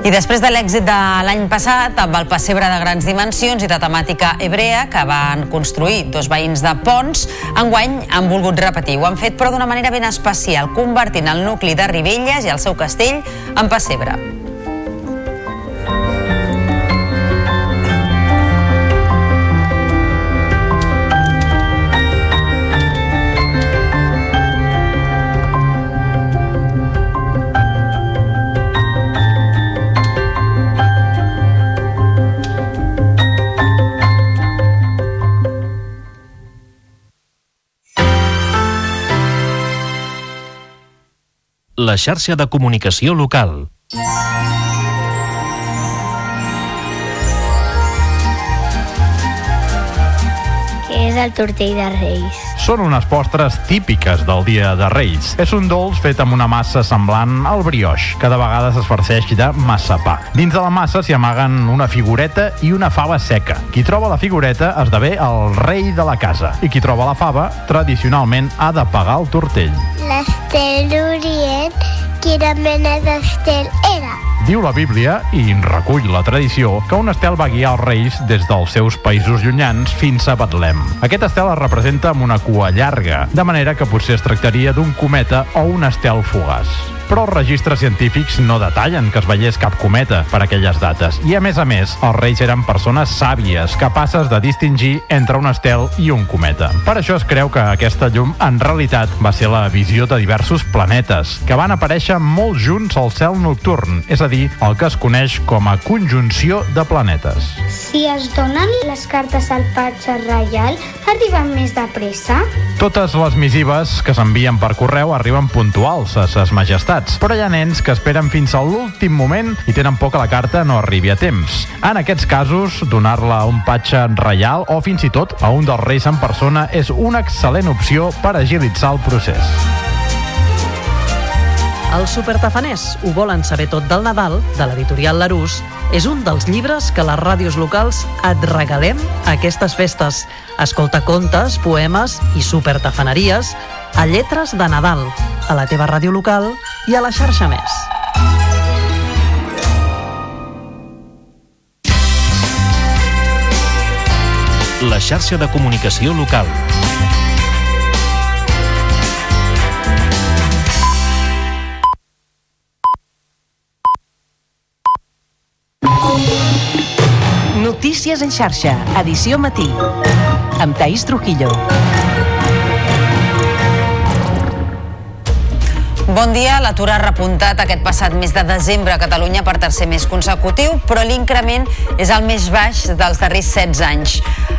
[SPEAKER 9] I després de l'èxit de l'any passat, amb el pessebre de grans dimensions i de temàtica hebrea que van construir dos veïns de Pons, enguany han volgut repetir. Ho han fet però d'una manera ben especial, convertint el nucli de Ribelles i el seu castell en pessebre.
[SPEAKER 26] La xarxa de comunicació local.
[SPEAKER 27] Què és el tortell de Reis?
[SPEAKER 28] Són unes postres típiques del dia de Reis. És un dolç fet amb una massa semblant al brioix, que de vegades es farceix de massapà. Dins de la massa s'hi amaguen una figureta i una fava seca. Qui troba la figureta esdevé el rei de la casa i qui troba la fava, tradicionalment, ha de pagar el tortell.
[SPEAKER 27] L'Estel d'Orient
[SPEAKER 29] quina mena d'estel era.
[SPEAKER 28] Diu la Bíblia, i en recull la tradició, que un estel va guiar els reis des dels seus països llunyans fins a Betlem. Aquest estel es representa amb una cua llarga, de manera que potser es tractaria d'un cometa o un estel fugaç però els registres científics no detallen que es veiés cap cometa per aquelles dates. I a més a més, els reis eren persones sàvies, capaces de distingir entre un estel i un cometa. Per això es creu que aquesta llum en realitat va ser la visió de diversos planetes, que van aparèixer molt junts al cel nocturn, és a dir, el que es coneix com a conjunció de planetes.
[SPEAKER 29] Si es donen les cartes al patge reial, arriben més de pressa?
[SPEAKER 28] Totes les missives que s'envien per correu arriben puntuals a ses majestats, però hi ha nens que esperen fins a l'últim moment i tenen por que la carta no arribi a temps. En aquests casos, donar-la a un patge reial o fins i tot a un dels reis en persona és una excel·lent opció per agilitzar el procés.
[SPEAKER 30] Els supertafaners ho volen saber tot del Nadal, de l'editorial Larús, és un dels llibres que les ràdios locals et regalem a aquestes festes. Escolta contes, poemes i supertafaneries a Lletres de Nadal, a la teva ràdio local i a la xarxa Més.
[SPEAKER 31] La xarxa de comunicació local.
[SPEAKER 30] Notícies en xarxa, edició matí. Amb Taís Trujillo.
[SPEAKER 9] Bon dia. L'atur ha repuntat aquest passat mes de desembre a Catalunya per tercer mes consecutiu, però l'increment és el més baix dels darrers 16 anys.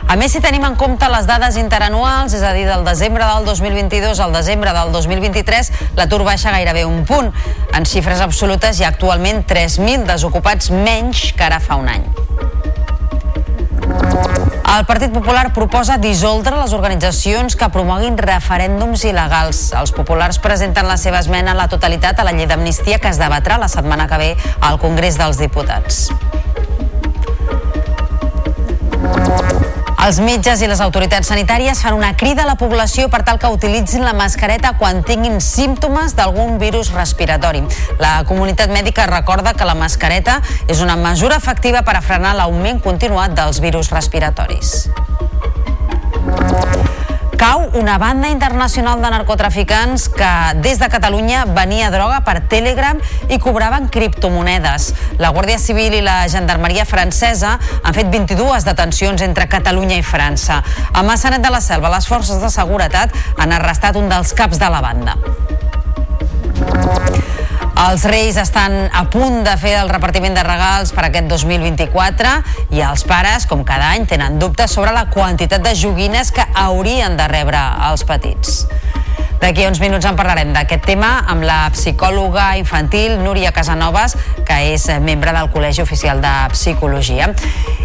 [SPEAKER 9] A més, si tenim en compte les dades interanuals, és a dir, del desembre del 2022 al desembre del 2023, l'atur baixa gairebé un punt. En xifres absolutes hi ha actualment 3.000 desocupats menys que ara fa un any. El Partit Popular proposa dissoldre les organitzacions que promoguin referèndums il·legals. Els populars presenten la seva esmena a la totalitat a la llei d'amnistia que es debatrà la setmana que ve al Congrés dels Diputats. Els metges i les autoritats sanitàries fan una crida a la població per tal que utilitzin la mascareta quan tinguin símptomes d'algun virus respiratori. La comunitat mèdica recorda que la mascareta és una mesura efectiva per a frenar l'augment continuat dels virus respiratoris. Cau una banda internacional de narcotraficants que des de Catalunya venia droga per Telegram i cobraven criptomonedes. La Guàrdia Civil i la Gendarmeria francesa han fet 22 detencions entre Catalunya i França. A Massanet de la Selva, les forces de seguretat han arrestat un dels caps de la banda. Els Reis estan a punt de fer el repartiment de regals per aquest 2024 i els pares, com cada any, tenen dubtes sobre la quantitat de joguines que haurien de rebre els petits. D'aquí a uns minuts en parlarem d'aquest tema amb la psicòloga infantil Núria Casanovas, que és membre del Col·legi Oficial de Psicologia.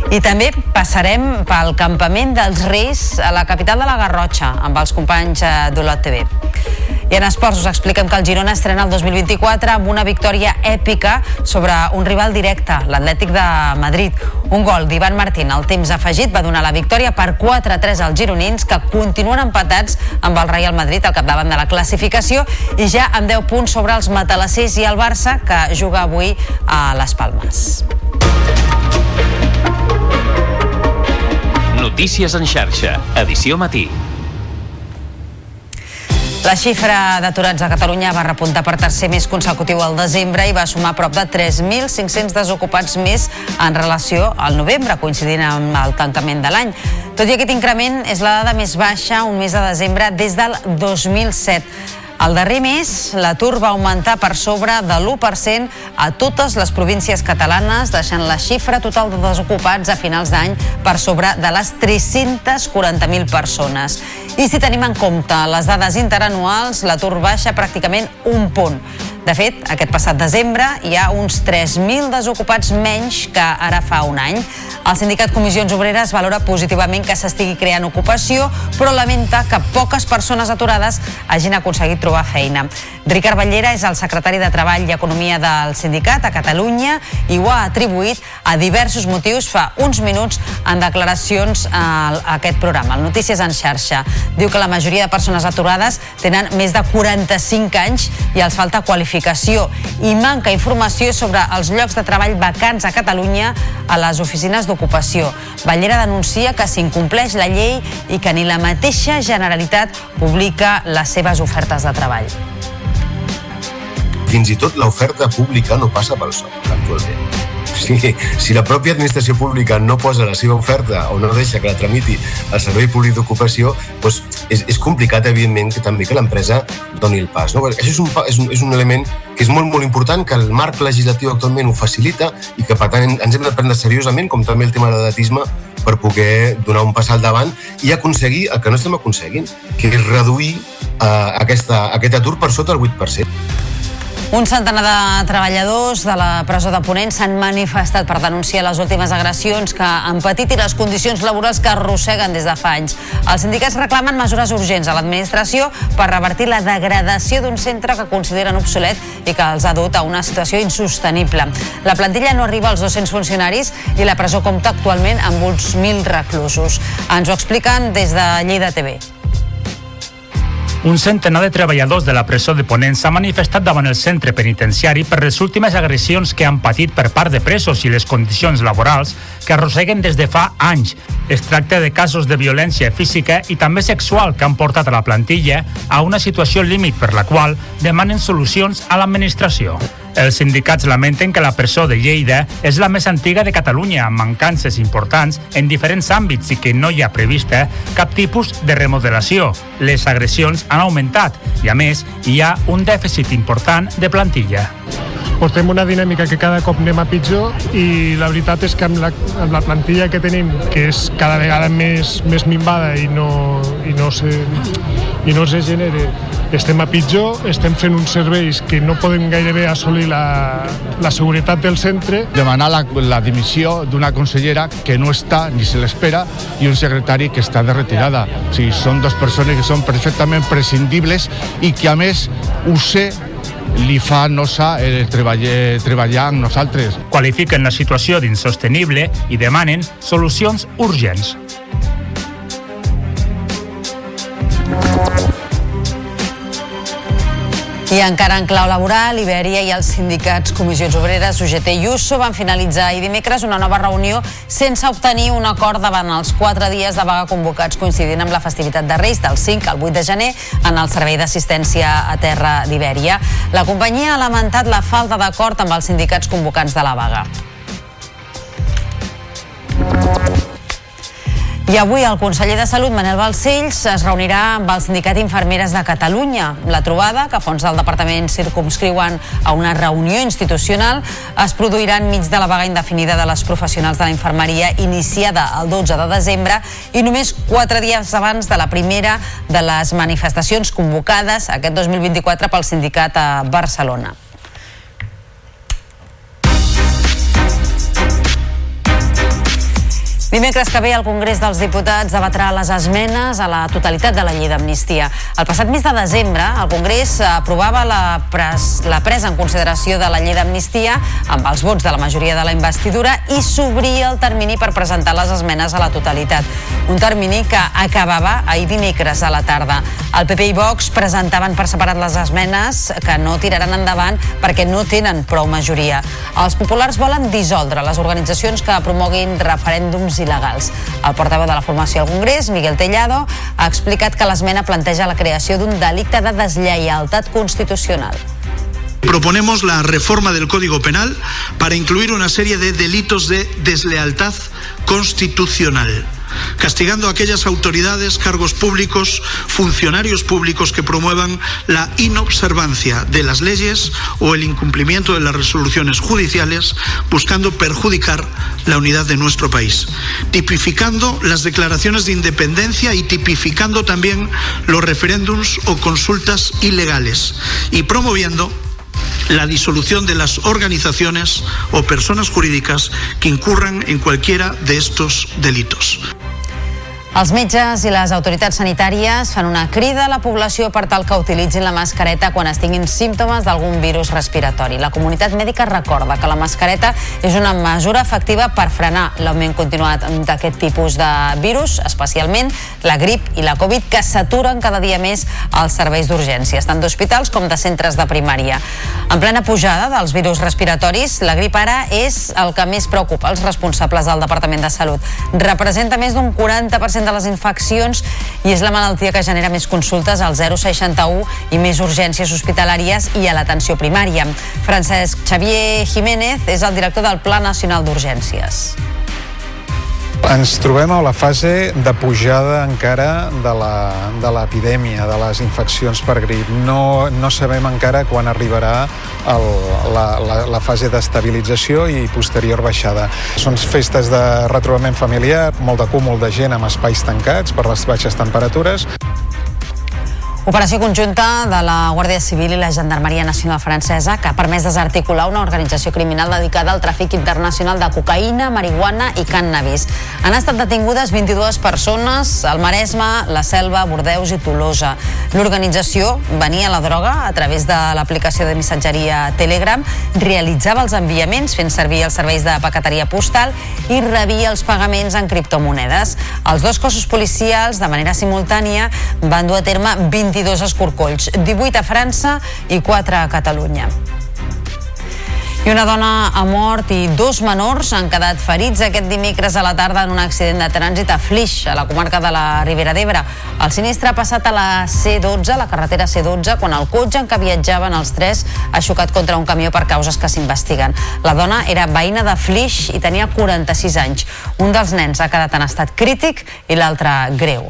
[SPEAKER 9] I també passarem pel campament dels Reis a la capital de la Garrotxa, amb els companys eh, d'Olot TV. I en esports us expliquem que el Girona estrena el 2024 amb una victòria èpica sobre un rival directe, l'Atlètic de Madrid. Un gol d'Ivan Martín al temps afegit va donar la victòria per 4-3 als gironins que continuen empatats amb el Real Madrid al capdavant de la classificació i ja amb 10 punts sobre els matalassers i el Barça que juga avui a Les Palmes.
[SPEAKER 31] Notícies en xarxa, edició matí.
[SPEAKER 9] La xifra d'aturats a Catalunya va repuntar per tercer mes consecutiu al desembre i va sumar prop de 3.500 desocupats més en relació al novembre, coincidint amb el tancament de l'any. Tot i aquest increment, és la dada més baixa un mes de desembre des del 2007. El darrer mes, l'atur va augmentar per sobre de l'1% a totes les províncies catalanes, deixant la xifra total de desocupats a finals d'any per sobre de les 340.000 persones. I si tenim en compte les dades interanuals, l'atur baixa pràcticament un punt. De fet, aquest passat desembre hi ha uns 3.000 desocupats menys que ara fa un any. El sindicat Comissions Obreres valora positivament que s'estigui creant ocupació, però lamenta que poques persones aturades hagin aconseguit trobar feina. Ricard Ballera és el secretari de Treball i Economia del sindicat a Catalunya i ho ha atribuït a diversos motius fa uns minuts en declaracions a aquest programa, el Notícies en xarxa. Diu que la majoria de persones aturades tenen més de 45 anys i els falta qualificació qualificació i manca informació sobre els llocs de treball vacants a Catalunya a les oficines d'ocupació. Ballera denuncia que s'incompleix la llei i que ni la mateixa Generalitat publica les seves ofertes de treball.
[SPEAKER 11] Fins i tot l'oferta pública no passa pel SOC actualment si, si la pròpia administració pública no posa la seva oferta o no deixa que la tramiti el Servei Públic d'Ocupació, doncs és, és complicat, evidentment, que també que l'empresa doni el pas. No? Això és un, és, un, és un element que és molt, molt important, que el marc legislatiu actualment ho facilita i que, per tant, ens hem de prendre seriosament, com també el tema de l'edatisme, per poder donar un pas al davant i aconseguir el que no estem aconseguint, que és reduir eh, aquesta, aquest atur per sota el 8%.
[SPEAKER 9] Un centenar de treballadors de la presó de Ponent s'han manifestat per denunciar les últimes agressions que han patit i les condicions laborals que arrosseguen des de fa anys. Els sindicats reclamen mesures urgents a l'administració per revertir la degradació d'un centre que consideren obsolet i que els ha dut a una situació insostenible. La plantilla no arriba als 200 funcionaris i la presó compta actualment amb uns 1.000 reclusos. Ens ho expliquen des de Lleida TV.
[SPEAKER 12] Un centenar de treballadors de la presó de Ponent s'ha manifestat davant el centre penitenciari per les últimes agressions que han patit per part de presos i les condicions laborals que arrosseguen des de fa anys. Es tracta de casos de violència física i també sexual que han portat a la plantilla a una situació límit per la qual demanen solucions a l'administració. Els sindicats lamenten que la presó de Lleida és la més antiga de Catalunya, amb mancances importants en diferents àmbits i que no hi ha prevista cap tipus de remodelació. Les agressions han augmentat i, a més, hi ha un dèficit important de plantilla
[SPEAKER 13] portem una dinàmica que cada cop anem a pitjor i la veritat és que amb la, amb la plantilla que tenim, que és cada vegada més, més minvada i no, i no, se, i no se genere estem a pitjor, estem fent uns serveis que no podem gairebé assolir la, la seguretat del centre.
[SPEAKER 14] Demanar la, la dimissió d'una consellera que no està ni se l'espera i un secretari que està de retirada. O sigui, són dues persones que són perfectament prescindibles i que a més ho sé li fa nosa eh, treballar, treballar amb nosaltres.
[SPEAKER 12] Qualifiquen la situació d'insostenible i demanen solucions urgents.
[SPEAKER 9] I encara en clau laboral, Iberia i els sindicats Comissions Obreres, UGT i USO van finalitzar ahir dimecres una nova reunió sense obtenir un acord davant els quatre dies de vaga convocats coincidint amb la festivitat de Reis del 5 al 8 de gener en el Servei d'Assistència a Terra d'Ibèria. La companyia ha lamentat la falta d'acord amb els sindicats convocants de la vaga. I avui el conseller de Salut, Manel Balcells, es reunirà amb el Sindicat Infermeres de Catalunya. La trobada, que fons del departament circumscriuen a una reunió institucional, es produirà enmig de la vaga indefinida de les professionals de la infermeria iniciada el 12 de desembre i només quatre dies abans de la primera de les manifestacions convocades aquest 2024 pel sindicat a Barcelona. Dimecres que ve el Congrés dels Diputats debatrà les esmenes a la totalitat de la llei d'amnistia. El passat mes de desembre, el Congrés aprovava la, pres, la presa en consideració de la llei d'amnistia amb els vots de la majoria de la investidura i s'obria el termini per presentar les esmenes a la totalitat. Un termini que acabava ahir dimecres a la tarda. El PP i Vox presentaven per separat les esmenes que no tiraran endavant perquè no tenen prou majoria. Els populars volen dissoldre les organitzacions que promoguin referèndums il·legals. El portaveu de la formació al Congrés, Miguel Tellado, ha explicat que l'esmena planteja la creació d'un delicte de deslleialtat constitucional.
[SPEAKER 15] Proponemos la reforma del Código Penal para incluir una serie de delitos de deslealtad constitucional castigando a aquellas autoridades, cargos públicos, funcionarios públicos que promuevan la inobservancia de las leyes o el incumplimiento de las resoluciones judiciales, buscando perjudicar la unidad de nuestro país, tipificando las declaraciones de independencia y tipificando también los referéndums o consultas ilegales y promoviendo la disolución de las organizaciones o personas jurídicas que incurran en cualquiera de estos delitos.
[SPEAKER 9] Els metges i les autoritats sanitàries fan una crida a la població per tal que utilitzin la mascareta quan es tinguin símptomes d'algun virus respiratori. La comunitat mèdica recorda que la mascareta és una mesura efectiva per frenar l'augment continuat d'aquest tipus de virus, especialment la grip i la Covid, que saturen cada dia més els serveis d'urgències, tant d'hospitals com de centres de primària. En plena pujada dels virus respiratoris, la grip ara és el que més preocupa els responsables del Departament de Salut. Representa més d'un 40% de les infeccions i és la malaltia que genera més consultes al 061 i més urgències hospitalàries i a l'atenció primària. Francesc Xavier Jiménez és el director del Pla Nacional d'Urgències.
[SPEAKER 18] Ens trobem a la fase de pujada encara de l'epidèmia, de, de les infeccions per grip. No, no sabem encara quan arribarà el, la, la, la fase d'estabilització i posterior baixada. Són festes de retrobament familiar, molt de cúmul de gent amb espais tancats per les baixes temperatures.
[SPEAKER 9] Operació conjunta de la Guàrdia Civil i la Gendarmeria Nacional Francesa que ha permès desarticular una organització criminal dedicada al tràfic internacional de cocaïna, marihuana i cannabis. Han estat detingudes 22 persones al Maresme, la Selva, Bordeus i Tolosa. L'organització venia la droga a través de l'aplicació de missatgeria Telegram, realitzava els enviaments fent servir els serveis de paqueteria postal i rebia els pagaments en criptomonedes. Els dos cossos policials, de manera simultània, van dur a terme 22 escorcolls, 18 a França i 4 a Catalunya. I una dona ha mort i dos menors han quedat ferits aquest dimecres a la tarda en un accident de trànsit a Flix, a la comarca de la Ribera d'Ebre. El sinistre ha passat a la C12, la carretera C12, quan el cotxe en què viatjaven els tres ha xocat contra un camió per causes que s'investiguen. La dona era veïna de Flix i tenia 46 anys. Un dels nens ha quedat en estat crític i l'altre greu.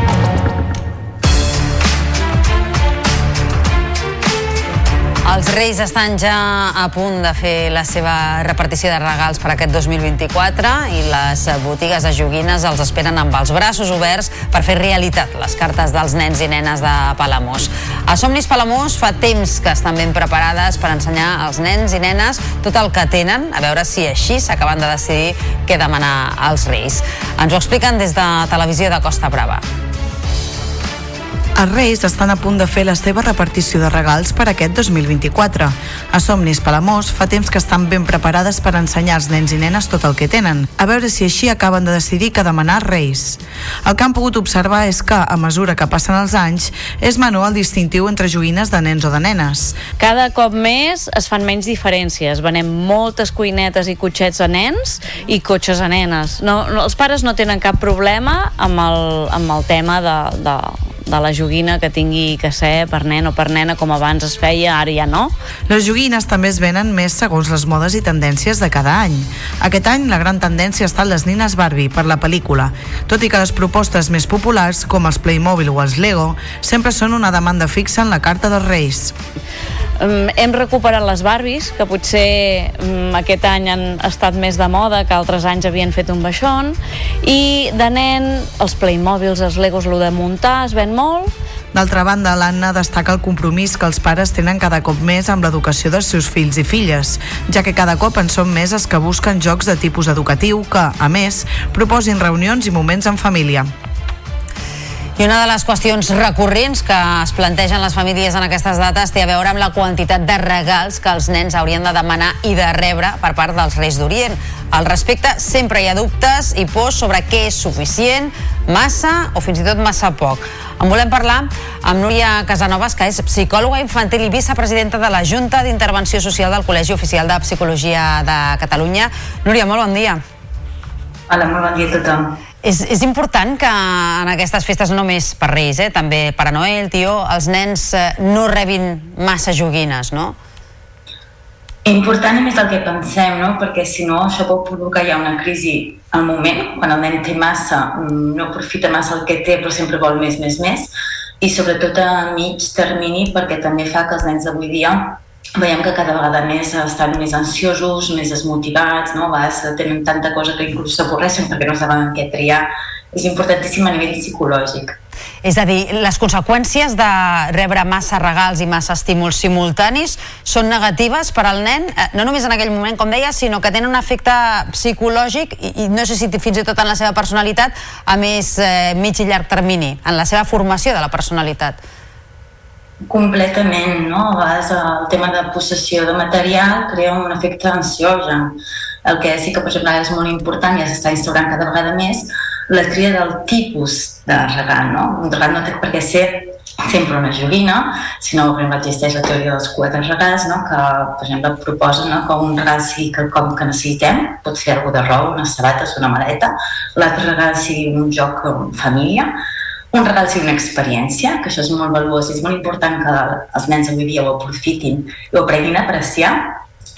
[SPEAKER 9] Els Reis estan ja a punt de fer la seva repartició de regals per aquest 2024 i les botigues de joguines els esperen amb els braços oberts per fer realitat les cartes dels nens i nenes de Palamós. A Somnis Palamós fa temps que estan ben preparades per ensenyar als nens i nenes tot el que tenen, a veure si així s'acaben de decidir què demanar als Reis. Ens ho expliquen des de Televisió de Costa Brava.
[SPEAKER 32] Els Reis estan a punt de fer la seva repartició de regals per aquest 2024. A Somnis Palamós fa temps que estan ben preparades per ensenyar als nens i nenes tot el que tenen, a veure si així acaben de decidir què demanar Reis. El que han pogut observar és que, a mesura que passen els anys, és menor el distintiu entre joguines de nens o de nenes.
[SPEAKER 33] Cada cop més es fan menys diferències. Venem moltes cuinetes i cotxets a nens i cotxes a nenes. No, no, els pares no tenen cap problema amb el, amb el tema de, de, de la joguina que tingui que ser per nen o per nena com abans es feia, ara ja no.
[SPEAKER 32] Les joguines també es venen més segons les modes i tendències de cada any. Aquest any la gran tendència ha estat les nines Barbie per la pel·lícula, tot i que les propostes més populars, com els Playmobil o els Lego, sempre són una demanda fixa en la carta dels Reis.
[SPEAKER 33] Hem recuperat les Barbies, que potser um, aquest any han estat més de moda, que altres anys havien fet un baixón, i de nen, els Playmobils, els Legos, lo de muntar, es ven molt,
[SPEAKER 32] D'altra banda, l'Anna destaca el compromís que els pares tenen cada cop més amb l'educació dels seus fills i filles, ja que cada cop en són més els que busquen jocs de tipus educatiu que, a més, proposin reunions i moments en família.
[SPEAKER 9] I una de les qüestions recurrents que es plantegen les famílies en aquestes dates té a veure amb la quantitat de regals que els nens haurien de demanar i de rebre per part dels Reis d'Orient. Al respecte, sempre hi ha dubtes i pors sobre què és suficient, massa o fins i tot massa poc. En volem parlar amb Núria Casanovas, que és psicòloga infantil i vicepresidenta de la Junta d'Intervenció Social del Col·legi Oficial de Psicologia de Catalunya. Núria, molt bon dia.
[SPEAKER 34] Hola, molt bon dia a tothom.
[SPEAKER 9] És, és important que en aquestes festes, no només per Reis, eh, també per a Noel, tio, els nens eh, no rebin massa joguines, no?
[SPEAKER 34] Important i més del que pensem, no? perquè si no això pot provocar ja una crisi al moment, quan el nen té massa, mm, no aprofita massa el que té però sempre vol més, més, més, i sobretot a mig termini perquè també fa que els nens d'avui dia veiem que cada vegada més estan més ansiosos, més desmotivats, no? vegades tenen tanta cosa que inclús s'avorreixen perquè no saben què triar. És importantíssim a nivell psicològic.
[SPEAKER 9] És a dir, les conseqüències de rebre massa regals i massa estímuls simultanis són negatives per al nen, eh, no només en aquell moment, com deia, sinó que tenen un efecte psicològic i, i no sé si fins i tot en la seva personalitat a més eh, mig i llarg termini, en la seva formació de la personalitat.
[SPEAKER 34] Completament, no? A vegades el tema de possessió de material crea un efecte ansiogen. El que sí que, per exemple, és molt important i ja s'està instaurant cada vegada més la tria del tipus de regal, no? Un regal no té per què ser sempre una joguina, sinó exemple existeix la teoria dels quatre regals, no? que per exemple proposa no? que un regal sigui quelcom que necessitem, pot ser algú de roba, unes sabates, una maleta, l'altre regal sigui un joc en família, un regal sigui una experiència, que això és molt valuós i és molt important que els nens avui dia ho aprofitin i ho aprenguin a apreciar,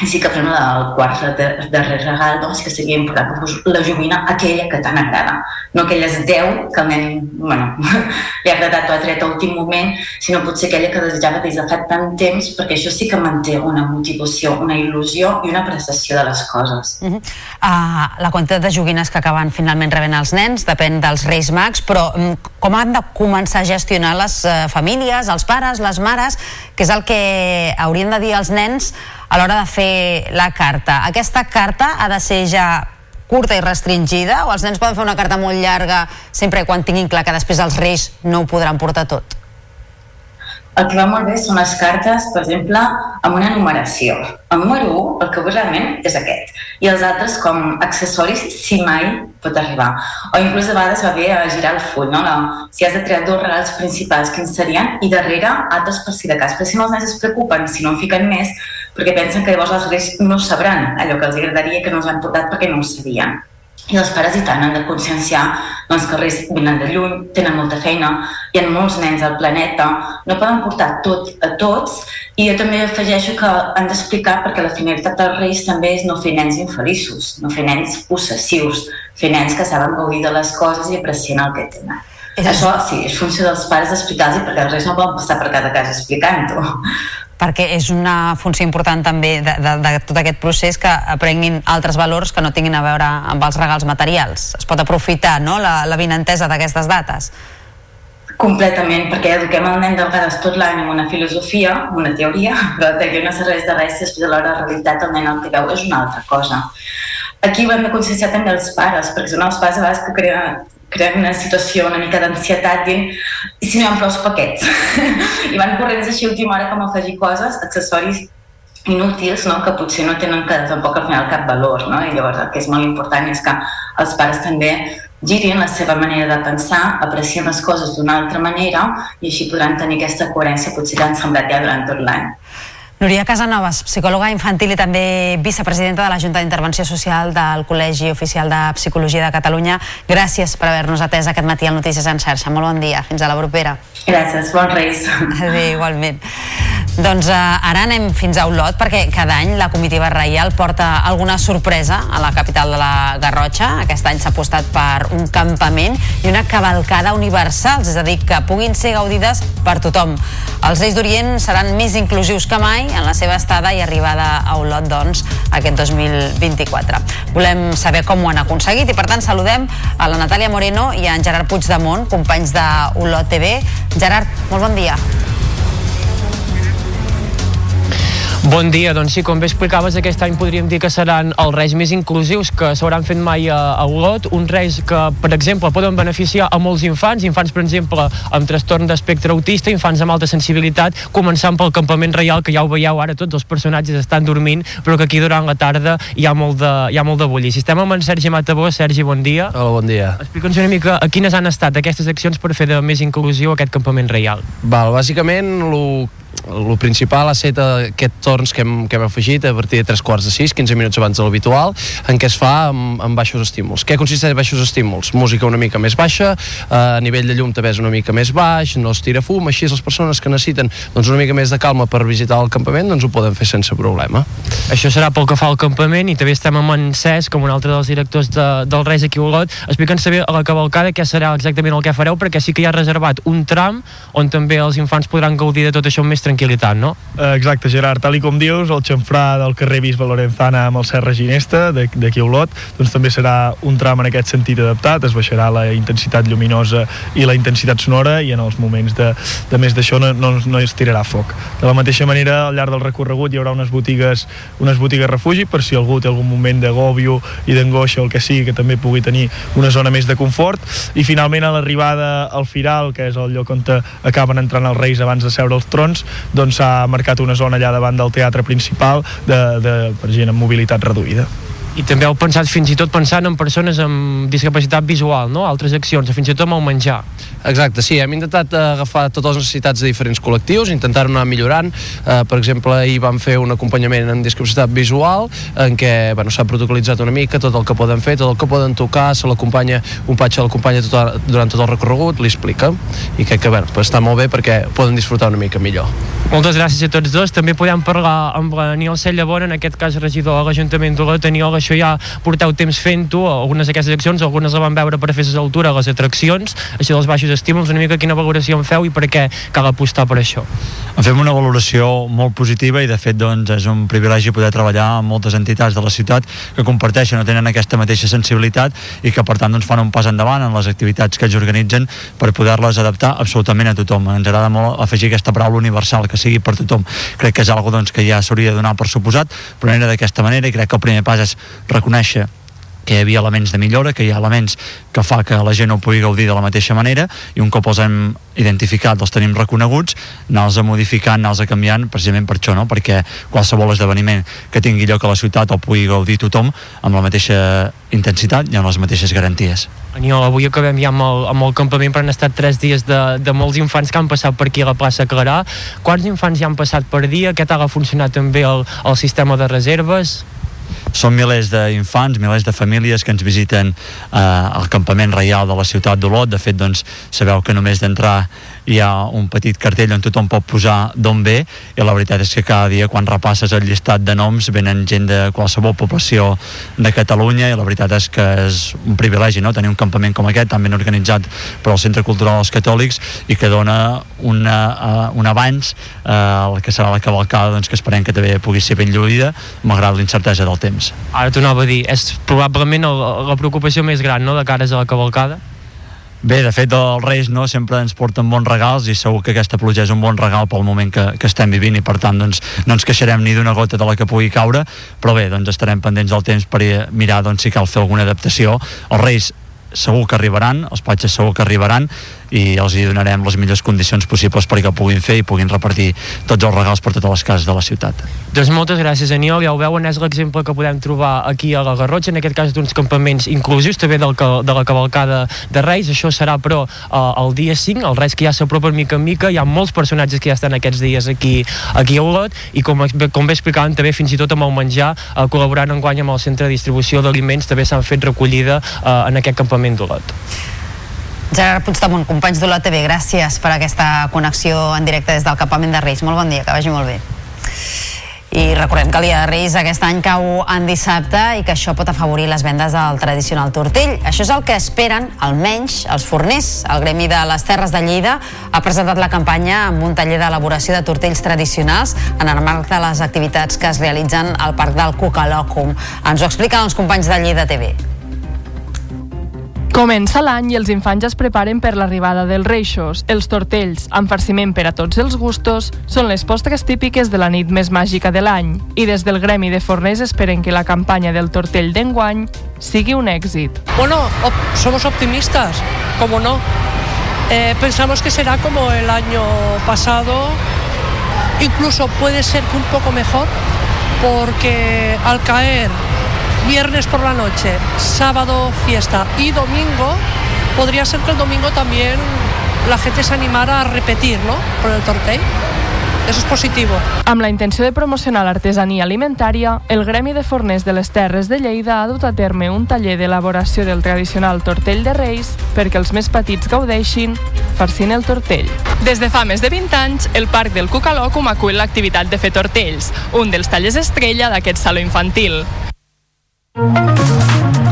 [SPEAKER 34] sí que fem el quart de, darrer regal, doncs que seria important la joguina aquella que tant agrada, no aquelles 10 que el nen, bueno, (laughs) li ha agradat o ha tret a últim moment, sinó potser aquella que desitjava des de fa tant temps, perquè això sí que manté una motivació, una il·lusió i una apreciació de les coses.
[SPEAKER 9] Uh -huh. uh, la quantitat de joguines que acaben finalment rebent els nens depèn dels Reis Mags, però um, com han de començar a gestionar les uh, famílies, els pares, les mares, que és el que haurien de dir als nens a l'hora de fer la carta. Aquesta carta ha de ser ja curta i restringida o els nens poden fer una carta molt llarga sempre quan tinguin clar que després els reis no ho podran portar tot?
[SPEAKER 34] El que va molt bé són les cartes, per exemple, amb una numeració. El número 1, el que vull realment, és aquest. I els altres com accessoris, si mai pot arribar. O inclús a vegades va bé a girar el full, no? no si has de triar dos regals principals, quins serien? I darrere altres per si de cas. Però si no els nens es preocupen, si no en fiquen més, perquè pensen que llavors els reis no sabran allò que els agradaria que no els han portat perquè no ho sabien. I els pares i tant han de conscienciar doncs, que els reis venen de lluny, tenen molta feina, hi ha molts nens al planeta, no poden portar tot a tots i jo també afegeixo que han d'explicar perquè la finalitat dels reis també és no fer nens infeliços, no fer nens possessius, fer nens que saben gaudir de les coses i aprecien el que tenen. És Això sí, és funció dels pares d'explicar-los perquè els reis no poden passar per cada casa explicant-ho
[SPEAKER 9] perquè és una funció important també de, de, de tot aquest procés que aprenguin altres valors que no tinguin a veure amb els regals materials. Es pot aprofitar no, la, la vinentesa d'aquestes dates.
[SPEAKER 34] Completament, perquè eduquem el nen de vegades tot l'any amb una filosofia, amb una teoria, (laughs) però que no serveix de res després a l'hora de realitat el nen el que veu és una altra cosa. Aquí ho hem de conscienciar també els pares, perquè són els pares a vegades que creen, creen una situació una mica d'ansietat i si no hi ha prou paquets (laughs) i van corrents així a última hora com afegir coses, accessoris inútils no? que potser no tenen que, tampoc al final cap valor no? i llavors el que és molt important és que els pares també girin la seva manera de pensar, aprecien les coses d'una altra manera i així podran tenir aquesta coherència potser que han semblat ja durant tot l'any.
[SPEAKER 9] Núria Casanovas, psicòloga infantil i també vicepresidenta de la Junta d'Intervenció Social del Col·legi Oficial de Psicologia de Catalunya. Gràcies per haver-nos atès aquest matí al Notícies en xarxa. Molt bon dia. Fins a la propera.
[SPEAKER 34] Gràcies. Bons Reis.
[SPEAKER 9] Adéu, igualment. Doncs uh, ara anem fins a Olot perquè cada any la comitiva reial porta alguna sorpresa a la capital de la Garrotxa. Aquest any s'ha apostat per un campament i una cavalcada universals, és a dir, que puguin ser gaudides per tothom. Els Reis d'Orient seran més inclusius que mai en la seva estada i arribada a Olot, doncs, aquest 2024. Volem saber com ho han aconseguit i, per tant, saludem a la Natàlia Moreno i a en Gerard Puigdemont, companys de Olot TV. Gerard, molt bon dia.
[SPEAKER 35] Bon dia, doncs sí, com bé explicaves, aquest any podríem dir que seran els reis més inclusius que s'hauran fet mai a, a Olot, uns reis que, per exemple, poden beneficiar a molts infants, infants, per exemple, amb trastorn d'espectre autista, infants amb alta sensibilitat, començant pel campament reial, que ja ho veieu ara, tots els personatges estan dormint, però que aquí durant la tarda hi ha molt de, hi ha molt de bullir. Si estem amb en Sergi Matabó, Sergi, bon dia.
[SPEAKER 36] Hola, bon dia.
[SPEAKER 35] Explica'ns una mica a quines han estat aquestes accions per fer de més inclusiu aquest campament reial.
[SPEAKER 36] Val, bàsicament, el el principal ha estat aquest torns que hem, que hem afegit a partir de 3 quarts de 6, 15 minuts abans de l'habitual, en què es fa amb, amb baixos estímuls. Què consisteix en baixos estímuls? Música una mica més baixa, eh, a nivell de llum també és una mica més baix, no es tira fum, així les persones que necessiten doncs, una mica més de calma per visitar el campament doncs ho poden fer sense problema.
[SPEAKER 35] Això serà pel que fa al campament i també estem amb en Cesc, com un altre dels directors de, del Reis aquí a Olot. Explica'ns també a la cavalcada què serà exactament el que fareu, perquè sí que hi ha reservat un tram on també els infants podran gaudir de tot això amb més tranquil·litat, no?
[SPEAKER 37] Eh, exacte, Gerard, tal i com dius, el xamfrà del carrer Bisbe Lorenzana amb el Serra Ginesta, d'aquí a Olot, doncs també serà un tram en aquest sentit adaptat, es baixarà la intensitat lluminosa i la intensitat sonora i en els moments de, de més d'això no, no, no es tirarà foc. De la mateixa manera, al llarg del recorregut hi haurà unes botigues, unes botigues refugi per si algú té algun moment d'agòbio i d'angoixa o el que sigui, que també pugui tenir una zona més de confort i finalment a l'arribada al Firal, que és el lloc on acaben entrant els reis abans de seure els trons, doncs s'ha marcat una zona allà davant del teatre principal de, de, per gent amb mobilitat reduïda
[SPEAKER 35] i també heu pensat fins i tot pensant en persones amb discapacitat visual, no? altres accions, fins i tot amb el menjar.
[SPEAKER 36] Exacte, sí, hem intentat eh, agafar totes les necessitats de diferents col·lectius, intentar anar millorant. Eh, per exemple, ahir vam fer un acompanyament en discapacitat visual, en què bueno, s'ha protocolitzat una mica tot el que poden fer, tot el que poden tocar, se l'acompanya, un patge l'acompanya tot, durant tot el recorregut, li explica, i crec que bueno, pues està molt bé perquè poden disfrutar una mica millor.
[SPEAKER 35] Moltes gràcies a tots dos. També podem parlar amb l'Aniol Cellabona, en aquest cas regidor a l'Ajuntament d'Olot. Aniol, això ja porteu temps fent-ho, algunes d'aquestes accions, algunes la van veure per fer altura a les atraccions, això dels baixos estímuls, una mica quina valoració en feu i per què cal apostar per això?
[SPEAKER 38] En fem una valoració molt positiva i de fet doncs, és un privilegi poder treballar amb moltes entitats de la ciutat que comparteixen o tenen aquesta mateixa sensibilitat i que per tant doncs, fan un pas endavant en les activitats que ells organitzen per poder-les adaptar absolutament a tothom. Ens agrada molt afegir aquesta paraula universal, que sigui per tothom. Crec que és algo doncs, que ja s'hauria de donar per suposat, però no d'aquesta manera i crec que el primer pas és reconèixer que hi havia elements de millora, que hi ha elements que fa que la gent no pugui gaudir de la mateixa manera i un cop els hem identificat, els tenim reconeguts, anar-los a modificant, anar-los a canviant, precisament per això, no? perquè qualsevol esdeveniment que tingui lloc a la ciutat el pugui gaudir tothom amb la mateixa intensitat i amb les mateixes garanties.
[SPEAKER 35] Aniol, avui acabem ja amb el, amb el campament, però han estat tres dies de, de molts infants que han passat per aquí a la plaça Clarà. Quants infants ja han passat per dia? Què tal ha funcionat també el, el sistema de reserves?
[SPEAKER 38] Són milers d'infants, milers de famílies que ens visiten eh, al campament reial de la ciutat d'Olot. De fet, doncs, sabeu que només d'entrar hi ha un petit cartell on tothom pot posar d'on ve i la veritat és que cada dia quan repasses el llistat de noms venen gent de qualsevol població de Catalunya i la veritat és que és un privilegi no? tenir un campament com aquest tan ben organitzat per al Centre Cultural dels Catòlics i que dona una, uh, un abans uh, el que serà la cavalcada doncs, que esperem que també pugui ser ben lluïda malgrat l'incertesa del temps.
[SPEAKER 35] Ara t'ho anava a dir, és probablement el, la preocupació més gran no, de cares a la cavalcada?
[SPEAKER 38] Bé, de fet, els Reis no, sempre ens porten bons regals i segur que aquesta pluja és un bon regal pel moment que, que estem vivint i per tant doncs, no ens queixarem ni d'una gota de la que pugui caure, però bé, doncs estarem pendents del temps per mirar doncs, si cal fer alguna adaptació. Els Reis segur que arribaran, els patges segur que arribaran i els hi donarem les millors condicions possibles perquè ho puguin fer i puguin repartir tots els regals per totes les cases de la ciutat.
[SPEAKER 35] Doncs moltes gràcies, Aniol. Ja ho veuen, és l'exemple que podem trobar aquí a la Garrotxa, en aquest cas d'uns campaments inclusius també del, de la cavalcada de Reis. Això serà, però, eh, el dia 5, el Reis que ja s'apropa mica en mica. Hi ha molts personatges que ja estan aquests dies aquí, aquí a Olot i com, com bé explicaven també fins i tot amb el menjar, eh, col·laborant en guany amb el centre de distribució d'aliments també s'han fet recollida eh, en aquest campament d'Olot.
[SPEAKER 9] Gerard Puigdemont, companys d'Olot TV, gràcies per aquesta connexió en directe des del campament de Reis. Molt bon dia, que vagi molt bé. I recordem que el dia de Reis aquest any cau en dissabte i que això pot afavorir les vendes del tradicional tortell. Això és el que esperen, almenys, els forners. El Gremi de les Terres de Lleida ha presentat la campanya amb un taller d'elaboració de tortells tradicionals en el marc de les activitats que es realitzen al Parc del Cucalòcum. Ens ho expliquen els companys de Lleida TV.
[SPEAKER 21] Comença l'any i els infants es preparen per l'arribada dels reixos. Els tortells, amb farciment per a tots els gustos, són les postres típiques de la nit més màgica de l'any. I des del Gremi de Forners esperen que la campanya del tortell d'enguany sigui un èxit.
[SPEAKER 39] Bueno, op somos optimistas, como no. Eh, pensamos que será como el año pasado, incluso puede ser un poco mejor, porque al caer viernes por la noche, sábado fiesta y domingo, podría ser que el domingo también la gente se animara a repetir, ¿no? Con el tortell. Això és positiu.
[SPEAKER 21] Amb la intenció de promocionar l'artesania alimentària, el Gremi de Forners de les Terres de Lleida ha dut a terme un taller d'elaboració del tradicional tortell de Reis perquè els més petits gaudeixin farcint el tortell. Des de fa més de 20 anys, el Parc del Cucalòcum acull l'activitat de fer tortells, un dels tallers estrella d'aquest saló infantil.
[SPEAKER 9] Música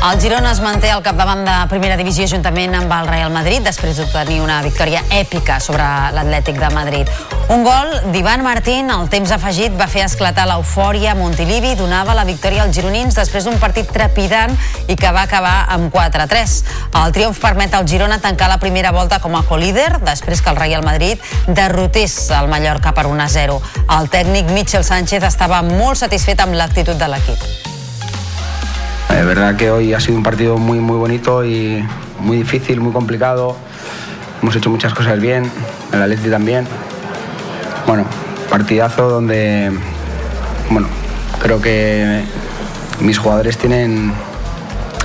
[SPEAKER 9] El Girona es manté al capdavant de primera divisió juntament amb el Real Madrid després d'obtenir una victòria èpica sobre l'Atlètic de Madrid. Un gol d'Ivan Martín al temps afegit va fer esclatar l'eufòria. Montilivi donava la victòria als gironins després d'un partit trepidant i que va acabar amb 4-3. El triomf permet al Girona tancar la primera volta com a colíder després que el Real Madrid derrotés el Mallorca per 1-0. El tècnic Michel Sánchez estava molt satisfet amb l'actitud de l'equip.
[SPEAKER 23] Es verdad que hoy ha sido un partido muy, muy bonito y muy difícil, muy complicado. Hemos hecho muchas cosas bien, el Atleti también. Bueno, partidazo donde, bueno, creo que mis jugadores tienen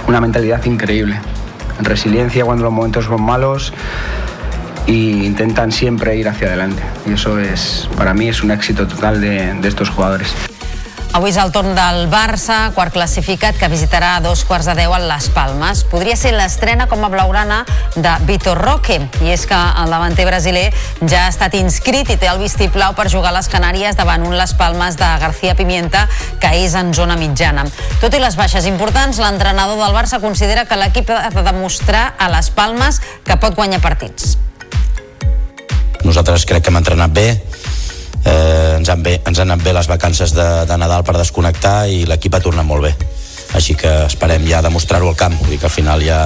[SPEAKER 23] una mentalidad increíble. Resiliencia cuando los momentos son malos e intentan siempre ir hacia adelante. Y eso es, para mí, es un éxito total de estos jugadores.
[SPEAKER 9] Avui és el torn del Barça, quart classificat, que visitarà a dos quarts de deu a Les Palmes. Podria ser l'estrena com a blaugrana de Vitor Roque, i és que el davanter brasiler ja ha estat inscrit i té el vistiplau per jugar a les Canàries davant un Les Palmes de García Pimienta, que és en zona mitjana. Tot i les baixes importants, l'entrenador del Barça considera que l'equip ha de demostrar a Les Palmes que pot guanyar partits.
[SPEAKER 24] Nosaltres crec que hem entrenat bé, eh, ens, han bé, ens han anat bé les vacances de, de Nadal per desconnectar i l'equip ha tornat molt bé. Així que esperem ja demostrar-ho al camp. Vull dir que al final ja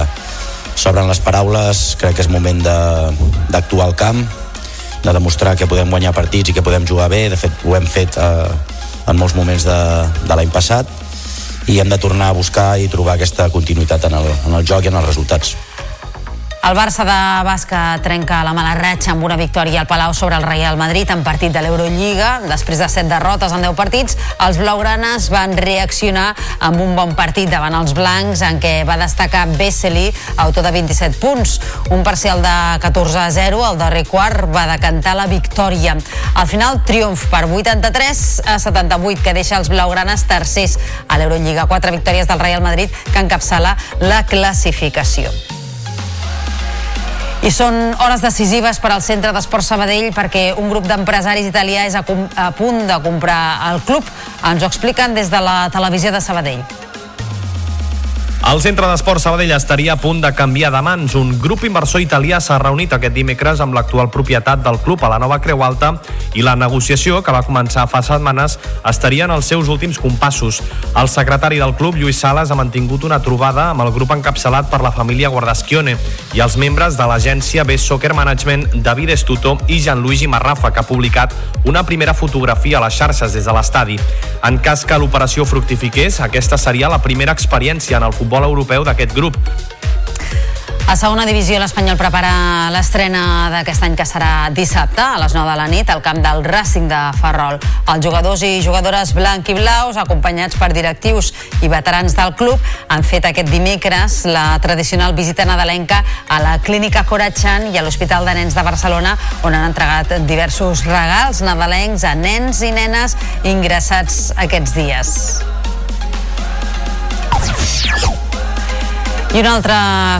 [SPEAKER 24] s'obren les paraules crec que és moment d'actuar al camp de demostrar que podem guanyar partits i que podem jugar bé. De fet ho hem fet eh, en molts moments de, de l'any passat i hem de tornar a buscar i trobar aquesta continuïtat en el, en el joc i en els resultats
[SPEAKER 9] el Barça de Basca trenca la mala ratxa amb una victòria al Palau sobre el Real Madrid en partit de l'Eurolliga. Després de set derrotes en 10 partits, els blaugranes van reaccionar amb un bon partit davant els blancs en què va destacar Vesely, autor de 27 punts. Un parcial de 14 a 0, el darrer quart va decantar la victòria. Al final, triomf per 83 a 78, que deixa els blaugranes tercers a l'Eurolliga. Quatre victòries del Real Madrid que encapçala la classificació. I són hores decisives per al Centre d'Esport Sabadell perquè un grup d'empresaris italià és a, a punt de comprar el club. Ens ho expliquen des de la televisió de Sabadell.
[SPEAKER 40] El Centre d'Esport Sabadell estaria a punt de canviar de mans. Un grup inversor italià s'ha reunit aquest dimecres amb l'actual propietat del club a la nova Creu Alta i la negociació, que va començar fa setmanes, estaria en els seus últims compassos. El secretari del club, Lluís Sales, ha mantingut una trobada amb el grup encapçalat per la família Guardaschione i els membres de l'agència B Soccer Management David Estuto i Gianluigi Marrafa, que ha publicat una primera fotografia a les xarxes des de l'estadi. En cas que l'operació fructifiqués, aquesta seria la primera experiència en el futbol futbol europeu d'aquest grup.
[SPEAKER 9] A segona divisió, l'Espanyol prepara l'estrena d'aquest any que serà dissabte a les 9 de la nit al camp del Racing de Ferrol. Els jugadors i jugadores blanc i blaus, acompanyats per directius i veterans del club, han fet aquest dimecres la tradicional visita nadalenca a la Clínica Coratxan i a l'Hospital de Nens de Barcelona, on han entregat diversos regals nadalencs a nens i nenes ingressats aquests dies. I un altre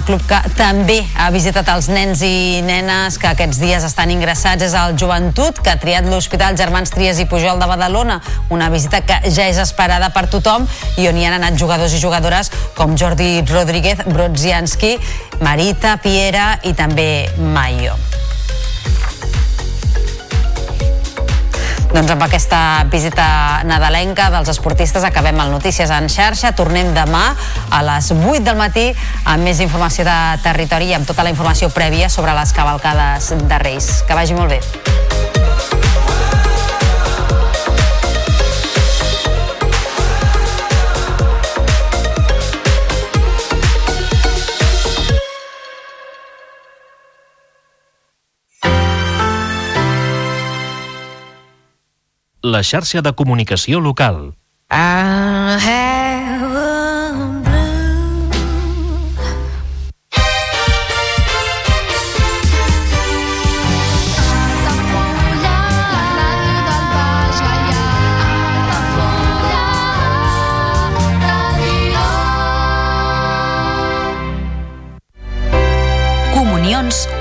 [SPEAKER 9] club que també ha visitat els nens i nenes que aquests dies estan ingressats és el Joventut, que ha triat l'Hospital Germans Trias i Pujol de Badalona, una visita que ja és esperada per tothom i on hi han anat jugadors i jugadores com Jordi Rodríguez, Brodzianski, Marita, Piera i també Mayo. Doncs amb aquesta visita nadalenca dels esportistes acabem el Notícies en xarxa. Tornem demà a les 8 del matí amb més informació de territori i amb tota la informació prèvia sobre les cavalcades de Reis. Que vagi molt bé.
[SPEAKER 31] La xarxa de comunicació local. I have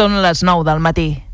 [SPEAKER 41] Són les 9 del matí.